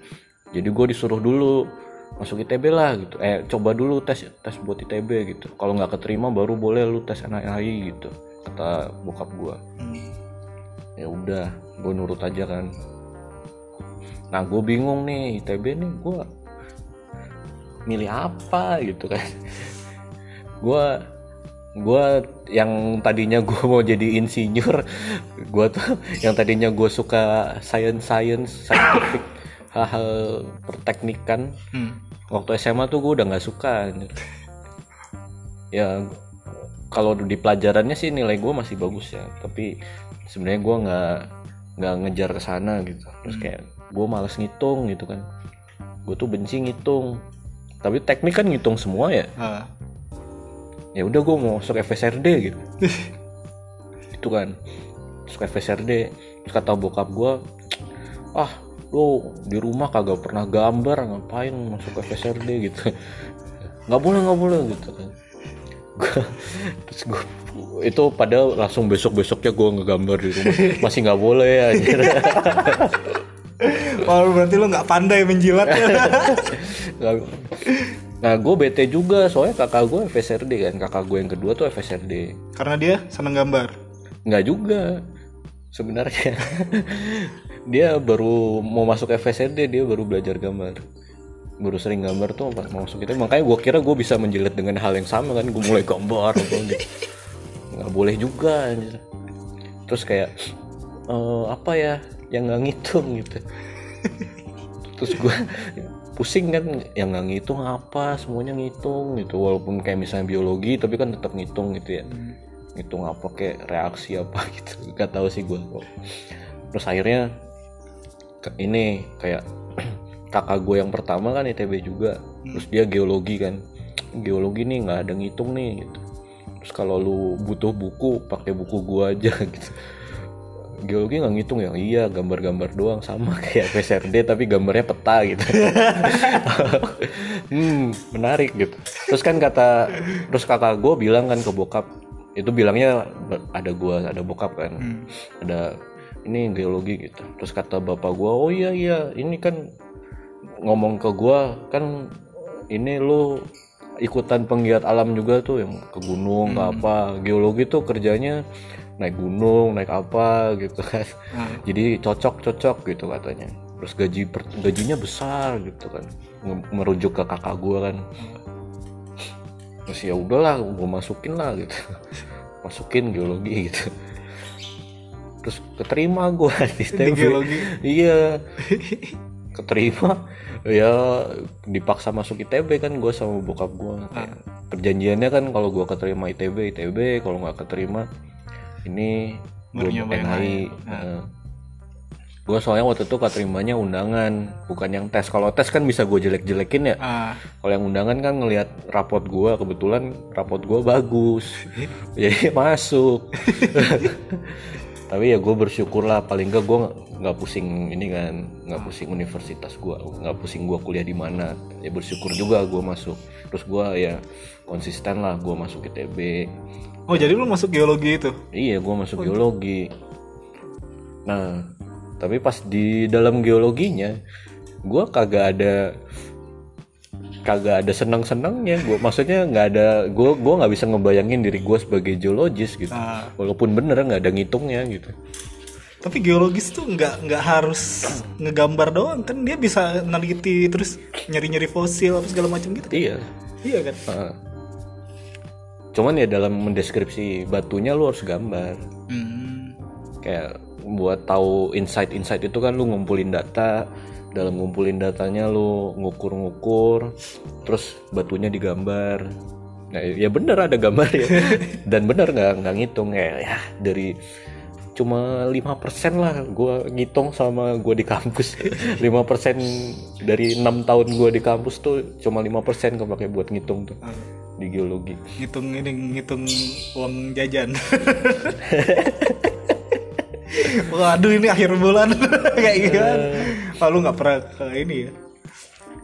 jadi gue disuruh dulu masuk ITB lah gitu eh coba dulu tes tes buat ITB gitu kalau nggak keterima baru boleh lu tes NHI gitu kata bokap gue Hmm. ya udah gue nurut aja kan nah gue bingung nih ITB nih gue milih apa gitu kan. Gue gue yang tadinya gue mau jadi insinyur gue tuh yang tadinya gue suka science science scientific hal-hal perteknikan Hmm. waktu SMA tuh gue udah nggak suka ya kalau di pelajarannya sih nilai gue masih bagus ya tapi sebenarnya gue nggak nggak ngejar ke sana gitu. Terus kayak gue males ngitung gitu kan. Gue tuh benci ngitung. Tapi teknik kan ngitung semua ya. Ya udah gue mau masuk FSRD gitu. Itu kan. Masuk FSRD terus kata bokap gue ah lu di rumah kagak pernah gambar ngapain masuk FSRD gitu? Nggak boleh nggak boleh gitu kan. Terus gue itu padahal langsung besok besoknya gue ngegambar di rumah. Masih nggak boleh ya Oh berarti lu nggak pandai menjilat. Nah gue bete juga soalnya kakak gue FSRD kan. Kakak gue yang kedua tuh FSRD Karena dia seneng gambar. nggak juga sebenarnya. Dia baru mau masuk FSRD dia baru belajar gambar. Baru sering gambar tuh pas mau masuk itu. Makanya gue kira gue bisa menjilat dengan hal yang sama kan. Gue mulai gambar gitu. Nggak boleh juga anjir. terus kayak "Eh, apa ya yang nggak ngitung gitu. Terus gue pusing kan yang nggak ngitung apa semuanya ngitung gitu. Walaupun kayak misalnya biologi tapi kan tetap ngitung gitu ya. Ngitung apa kayak reaksi apa gitu. Gak tahu sih gue terus akhirnya ini kayak kakak gue yang pertama kan ITB juga. Terus dia geologi kan. Geologi nih nggak ada ngitung nih gitu. Terus kalau lu butuh buku pakai buku gua aja gitu geologi nggak ngitung ya iya gambar-gambar doang sama kayak PSRD tapi gambarnya peta gitu. Hmm menarik gitu. Terus kan kata terus kakak gue bilang kan ke bokap itu bilangnya ada gua ada bokap kan. Ada ini geologi gitu. Terus kata bapak gua oh iya iya ini kan ngomong ke gua kan ini lu ikutan penggiat alam juga tuh yang ke gunung ke apa geologi tuh kerjanya naik gunung naik apa gitu kan. Jadi cocok cocok gitu katanya. Terus gaji per- gajinya besar gitu kan. Merujuk ke kakak gua kan. Terus ya udahlah gue masukin lah gitu. Masukin geologi gitu. Terus keterima gue di STB geologi? iya. Keterima ya dipaksa masuk ITB kan gue sama bokap gue perjanjiannya kan kalau gue keterima ITB ITB kalau nggak keterima ini gue NHI gue soalnya waktu itu keterimanya undangan bukan yang tes. Kalau tes kan bisa gue jelek-jelekin ya. Ah, kalau yang undangan kan ngelihat rapot gua kebetulan rapot gua bagus. Jadi masuk. Tapi ya gue bersyukur lah paling enggak gue nggak pusing ini kan nggak pusing universitas gua nggak pusing gua kuliah di mana. Ya bersyukur juga gua masuk. Terus gua ya konsisten lah gua masuk ITB oh jadi lu masuk geologi itu? Iya, gua masuk geologi. Nah, tapi pas di dalam geologinya, gua kagak ada kagak ada senang-senangnya. Gua maksudnya nggak ada, gua gua nggak bisa ngebayangin diri gua sebagai geologis gitu. Ah. Walaupun bener nggak ada ngitungnya gitu. Tapi geologis tuh nggak nggak harus ngegambar doang kan dia bisa neliti terus nyari-nyari fosil apa segala macam gitu. Iya. Iya kan? Heeh. Cuman ya dalam mendeskripsi batunya lu harus gambar. Hmm. kayak buat tahu insight-insight itu kan lu ngumpulin data dalam ngumpulin datanya lu ngukur-ngukur terus batunya digambar. Nah, ya bener ada gambar ya. Dan bener nggak nggak ngitung ya, ya dari cuma 5% lah gua ngitung sama gua di kampus. 5% dari enam tahun gua di kampus tuh cuma 5% kepake buat ngitung tuh di geologi Ngitung ini ngitung uang jajan. Waduh ini akhir bulan kayak gimana? Oh, lu nggak pernah ke ini ya?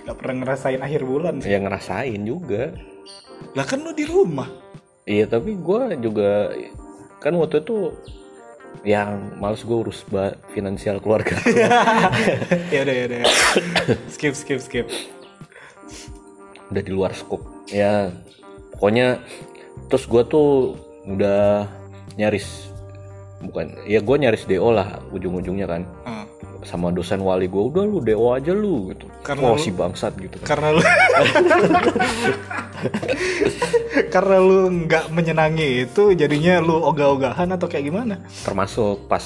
Nggak pernah ngerasain akhir bulan sih. ya ngerasain juga Lah kan lu di rumah. Iya tapi gue juga kan waktu itu yang males gue urus finansial keluarga. ya udah ya udah. skip skip skip. udah di luar skop. Ya pokoknya terus gue tuh udah nyaris bukan ya gue nyaris do lah ujung-ujungnya kan Ah, sama dosen wali gue udah lu do aja lu gitu. Karena Wah lu- si bangsat gitu kan. karena lu karena lu nggak menyenangi itu jadinya lu ogah-ogahan atau kayak gimana? Termasuk pas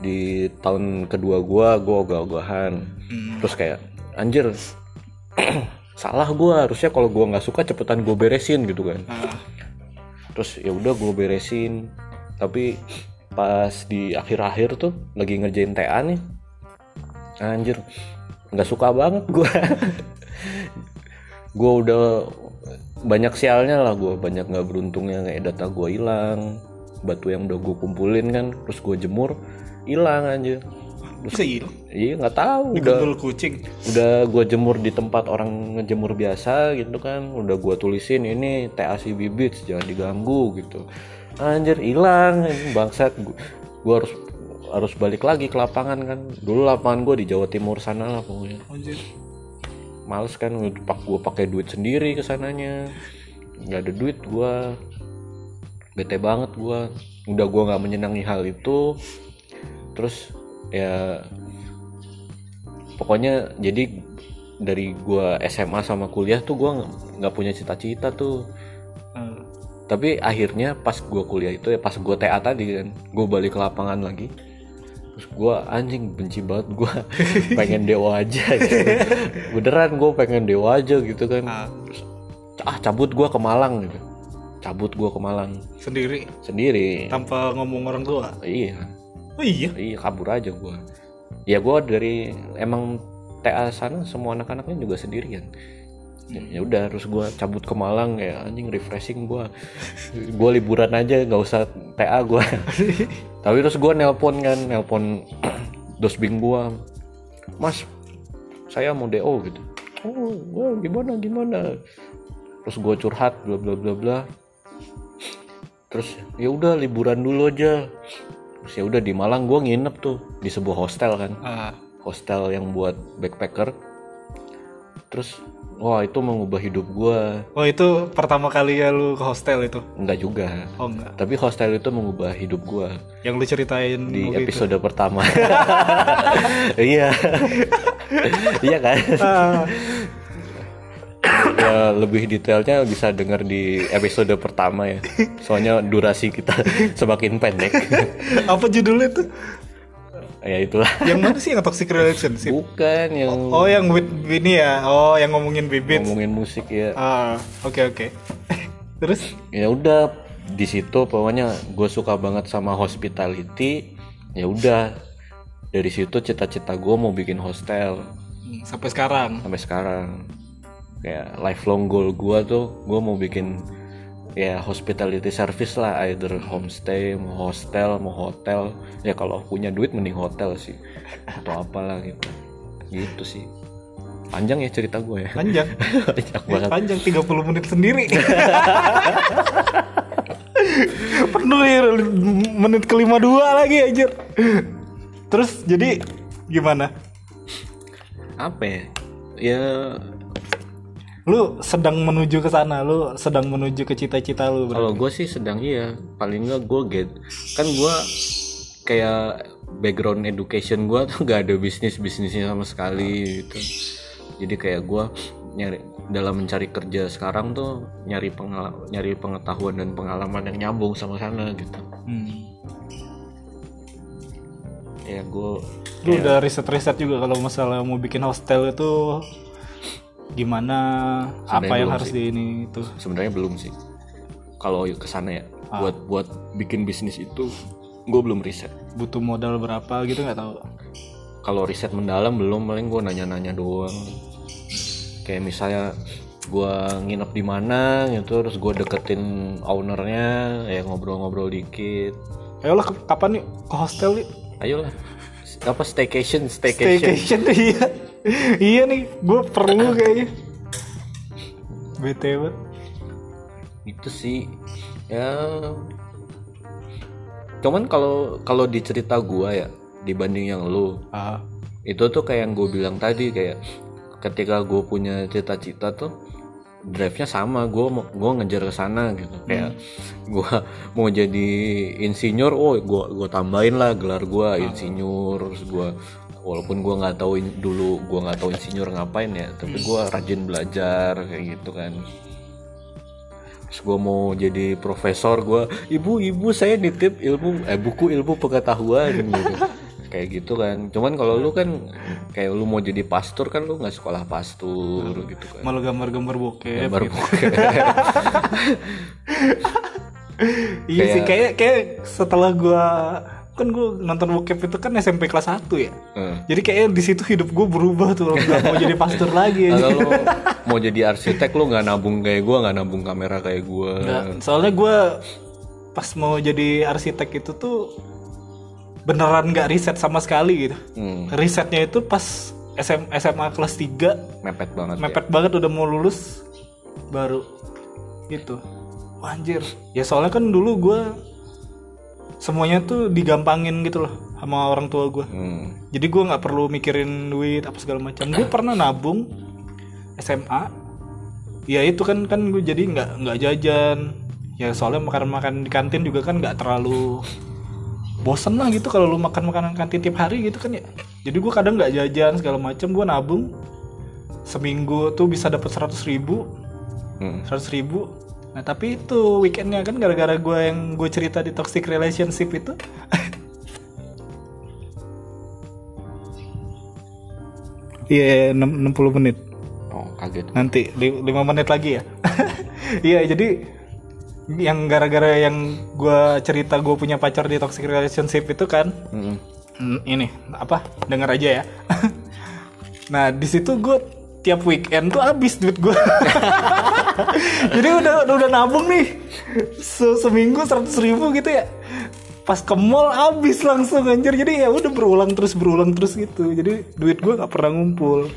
di tahun kedua gue gue ogah-ogahan. Hmm. terus kayak anjir salah gua harusnya kalau gua nggak suka cepetan gue beresin gitu kan. Ah, terus ya udah gue beresin. Tapi pas di akhir-akhir tuh lagi ngerjain TA nih anjir nggak suka banget gua. Gua udah banyak sialnya lah gua banyak nggak beruntungnya kayak data gua hilang batu yang udah gue kumpulin kan terus gue jemur hilang bisa hilang. iya nggak tahu. Udah kucing. udah gua jemur di tempat orang ngejemur biasa gitu kan. Udah gua tulisin ini TAC bibit jangan diganggu gitu. Anjir hilang. Bangsat. Gu- gua harus harus balik lagi ke lapangan kan. Dulu lapangan gua di Jawa Timur sana lah pokoknya. Anjir. males kan pak gua pakai duit sendiri ke sananya. Nggak ada duit gua. Bete banget gua. Udah gua nggak menyenangi hal itu. Terus ya pokoknya jadi dari gua SMA sama kuliah tuh gua nggak- punya cita-cita tuh. Eh, tapi akhirnya pas gua kuliah itu ya pas gua TA tadi kan gua balik ke lapangan lagi. Terus gua anjing benci banget gua pengen dewa aja gitu. beneran gua pengen dewa aja gitu kan. Ah, ah cabut gua ke Malang gitu. Cabut gua ke Malang. Sendiri? Sendiri. Tanpa ngomong orang tua. iya Oh iya. iya kabur aja gua. Ya gua dari emang TA sana semua anak-anaknya juga sendirian. Ya ya udah harus gua cabut ke Malang ya anjing refreshing gua. Gua liburan aja nggak usah TA gua. Tapi terus gua nelpon kan nelpon dosbing gua. Mas saya mau DO gitu. Oh wah, gimana gimana? Terus gua curhat bla bla bla bla. Terus ya udah liburan dulu aja terus ya udah di Malang gua nginep tuh di sebuah hostel kan. Ah, hostel yang buat backpacker. Terus wah itu mengubah hidup gua. Oh itu pertama kali ya lu ke hostel itu? enggak juga. Oh enggak. tapi hostel itu mengubah hidup gua. Yang lu ceritain di waktu itu. episode pertama. Iya. Iya kan? Ah, ya lebih detailnya bisa dengar di episode pertama ya soalnya durasi kita semakin pendek apa judulnya tuh? ya itulah Yang mana sih yang toxic relationship? bukan yang Oh yang with ini ya? Oh yang ngomongin bibit. ngomongin musik ya Ah, oke oke. Terus? ya udah di situ pokoknya gue suka banget sama hospitality ya udah dari situ cita-cita gue mau bikin hostel Sampai sekarang. sampai sekarang kayak lifelong goal gue tuh gue mau bikin ya hospitality service lah either homestay mau hostel mau hotel ya kalau punya duit mending hotel sih atau apalah gitu gitu sih panjang ya cerita gue ya Panjang. banyak banget Panjang 30 menit sendiri. Penuh ya menit kelima dua lagi anjir. Terus jadi gimana? apa ya ya Lu sedang menuju ke sana, lu sedang menuju ke cita-cita lu. Kalau gue sih sedang iya, paling nggak gue get kan gue kayak background education gue tuh gak ada bisnis bisnisnya sama sekali gitu. Jadi kayak gue nyari dalam mencari kerja sekarang tuh nyari pengal nyari pengetahuan dan pengalaman yang nyambung sama sana gitu. Hmm. Ya gue Lu udah riset-riset juga kalau masalah mau bikin hostel itu gimana apa Sebenarnya yang belum harus sih. di ini itu. sebenarnya belum sih. Kalau ke sana ya buat buat bikin bisnis itu gue belum riset. Butuh modal berapa gitu nggak tahu. kalau riset mendalam belum paling gue nanya-nanya doang kayak misalnya gue nginep di mana gitu terus gue deketin ownernya ya ngobrol-ngobrol dikit Ayolah kapan yuk ke hostel yuk? ayolah apa staycation staycation Staycation iya. Iya nih, gue perlu kayaknya. BTW. itu sih ya. Cuman kalau kalau di cerita gue ya dibanding yang lu Ah, itu tuh kayak yang gue bilang tadi kayak ketika gue punya cita-cita tuh drive-nya sama gue mau gue ngejar ke sana gitu. Kayak gue mau jadi insinyur oh gue gue tambahin lah gelar gue insinyur terus gue walaupun gue nggak tahu dulu gue nggak tahu insinyur ngapain ya tapi gue rajin belajar kayak gitu kan terus gue mau jadi profesor gue ibu ibu saya nitip ilmu eh buku ilmu pengetahuan gitu kayak gitu kan cuman kalau lu kan kayak lu mau jadi pastor kan lu nggak sekolah pastor gitu kan malu gambar-gambar bokep. gambar gitu. bokep. Iya sih, kayak kayak setelah gua kan gue nonton bokep itu kan SMP kelas 1 ya. Eh. Jadi kayaknya di situ hidup gue berubah tuh, nggak mau jadi pastor lagi kalau lu mau jadi arsitek lu nggak nabung kayak gua nggak nabung kamera kayak Nggak, soalnya gue pas mau jadi arsitek itu tuh beneran nggak riset sama sekali gitu. Hmm, Risetnya itu pas SM, SMA kelas 3 mepet banget ya. mepet banget udah mau lulus baru itu. Wah, anjir ya soalnya kan dulu gue semuanya tuh digampangin gitu loh sama orang tua gue Hmm. jadi gue nggak perlu mikirin duit apa segala macam. Gue pernah nabung SMA ya itu kan kan gue jadi nggak nggak jajan. Ya soalnya makan makan di kantin juga kan nggak terlalu bosen lah gitu kalau lu makan makanan kantin tiap hari gitu kan ya. Jadi gue kadang nggak jajan segala macam. Gue nabung seminggu tuh bisa dapat 100 ribu. Hmm. 100 ribu nah tapi itu weekendnya kan gara-gara gue yang gue cerita di toxic relationship itu iya 60 menit Oh, kaget. nanti li- lima menit lagi ya iya jadi yang gara-gara yang gue cerita gue punya pacar di toxic relationship itu kan Hmm. Hmm, ini apa dengar aja ya nah di situ gue tiap weekend tuh habis duit gue jadi udah udah nabung nih. Se- seminggu seratus ribu gitu ya. Pas ke mall habis langsung anjir. Jadi ya udah berulang terus berulang terus gitu. Jadi duit gue nggak pernah ngumpul.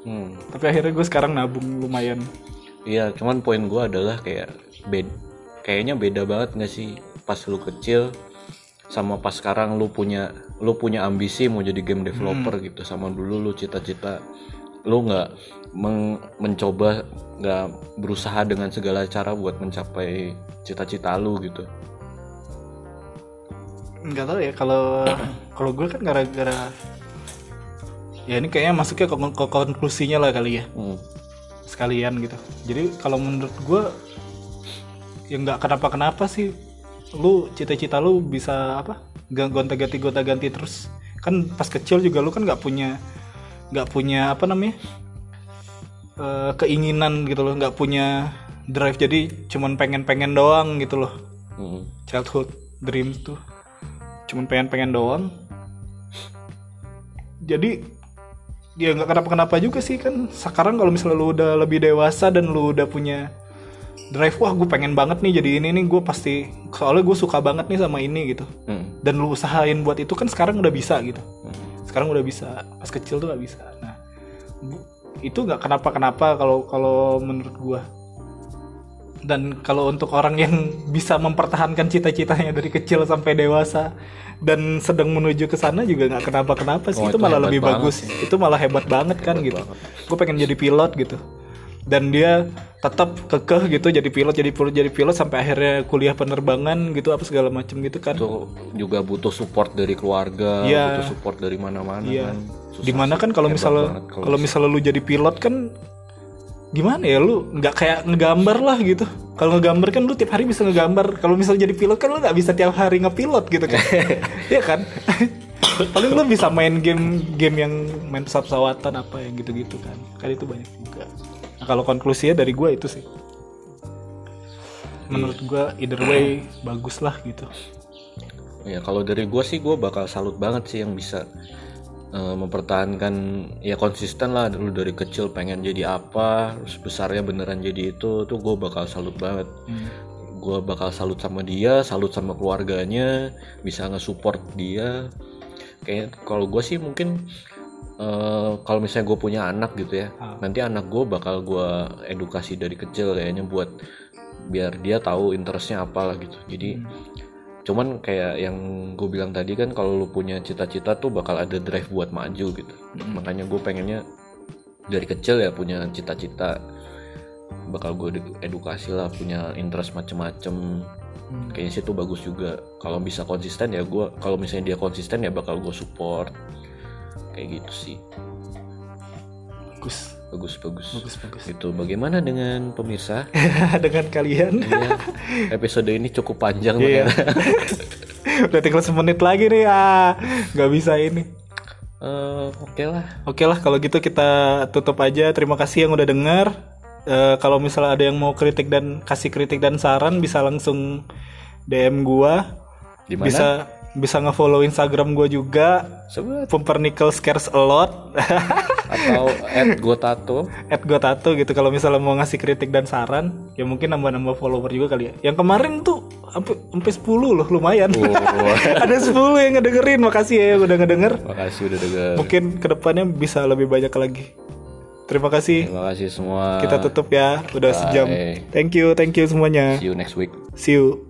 Hmm. tapi akhirnya gue sekarang nabung lumayan. Iya, cuman poin gua adalah kayak bed kayaknya beda banget nggak sih? Pas lu kecil sama pas sekarang lu punya lu punya ambisi mau jadi game developer gitu sama dulu lu cita-cita lu nggak mencoba nggak berusaha dengan segala cara buat mencapai cita-cita lu gitu. Nggak tahu ya kalau kalau gue kan gara-gara ya ini kayaknya masuknya ke, ke konklusinya lah kali ya. Hmm. sekalian gitu. Jadi kalau menurut gue ya nggak kenapa-kenapa sih lu cita-cita lu bisa apa? Ga- gonta-ganti gonta-ganti terus. Kan pas kecil juga lu kan nggak punya nggak punya apa namanya? Eh, keinginan gitu loh nggak punya drive. Jadi cuman pengen-pengen doang gitu loh. Hmm. childhood dreams tuh. Cuman pengen-pengen doang. Jadi ya nggak kenapa-kenapa juga sih kan. Sekarang kalau misalnya lu udah lebih dewasa dan lu udah punya drive wah gue pengen banget nih jadi ini nih gue pasti soalnya gue suka banget nih sama ini gitu. Hmm. dan lu usahain buat itu kan sekarang udah bisa gitu. Hmm. sekarang udah bisa. Pas kecil tuh nggak bisa. Nah itu nggak kenapa-kenapa kalau kalau menurut gua. Dan kalau untuk orang yang bisa mempertahankan cita-citanya dari kecil sampai dewasa dan sedang menuju ke sana juga nggak kenapa-kenapa sih. Oh, itu itu malah hebat lebih banget bagus. itu malah hebat banget kan gitu. gue pengen jadi pilot gitu dan dia tetap kekeh gitu jadi pilot jadi pilot jadi pilot sampai akhirnya kuliah penerbangan gitu apa segala macam gitu kan itu juga butuh support dari keluarga Iya. butuh support dari mana-mana Iya. kan Susah Di mana kan kalau misalnya kalau misalnya lu jadi pilot kan gimana ya lu nggak kayak ngegambar lah gitu. Kalau ngegambar kan lu tiap hari bisa ngegambar. Kalau misalnya jadi pilot kan lu nggak bisa tiap hari ngepilot gitu kan. Iya kan? Paling lu bisa main game game yang main pesawat-pesawatan apa yang gitu-gitu kan. Kan itu banyak juga. Nah, kalau konklusinya dari gua itu sih. Menurut gua either way bagus lah gitu. Ya kalau dari gue sih gue bakal salut banget sih yang bisa eh, mempertahankan ya konsisten lah dulu dari kecil pengen jadi apa terus besarnya beneran jadi itu tuh gue bakal salut banget gue bakal salut sama dia salut sama keluarganya bisa nge-support dia kayak kalau gue sih mungkin eh, kalau misalnya gue punya anak gitu ya Ah. nanti anak gue bakal gue edukasi dari kecil kayaknya buat biar dia tahu interestnya apa lah gitu. Jadi cuman kayak yang gue bilang tadi kan kalau lu punya cita-cita tuh bakal ada drive buat maju gitu. Makanya gue pengennya dari kecil ya punya cita-cita bakal gue edukasi lah punya interest macem-macem. Kayaknya sih itu bagus juga. Kalau bisa konsisten ya gue kalau misalnya dia konsisten ya bakal gue support kayak gitu sih Bagus. bagus bagus Bagus bagus. itu bagaimana dengan pemirsa Dengan kalian. Iya, episode ini cukup panjang ternyata. Udah tinggal semenit lagi nih ah nggak bisa ini. Eh, oke lah Oke lah kalau gitu kita tutup aja. Terima kasih yang udah denger. Eh, kalau misalnya ada yang mau kritik dan kasih kritik dan saran bisa langsung DM gua. di mana Bisa bisa nge-follow Instagram gua juga. Sebut. Pumpernickel scares a lot. atau at gotato At gua tato gitu kalau misalnya mau ngasih kritik dan saran ya mungkin nambah-nambah follower juga kali ya. Yang kemarin tuh sampai sampai 10 loh lumayan. Oh, ada 10 yang ngedengerin. Makasih ya udah ngedenger. makasih udah denger mungkin ke depannya bisa lebih banyak lagi terima kasih Terima kasih semua. kita tutup ya udah sejam Bye. thank you thank you semuanya See you next week. see you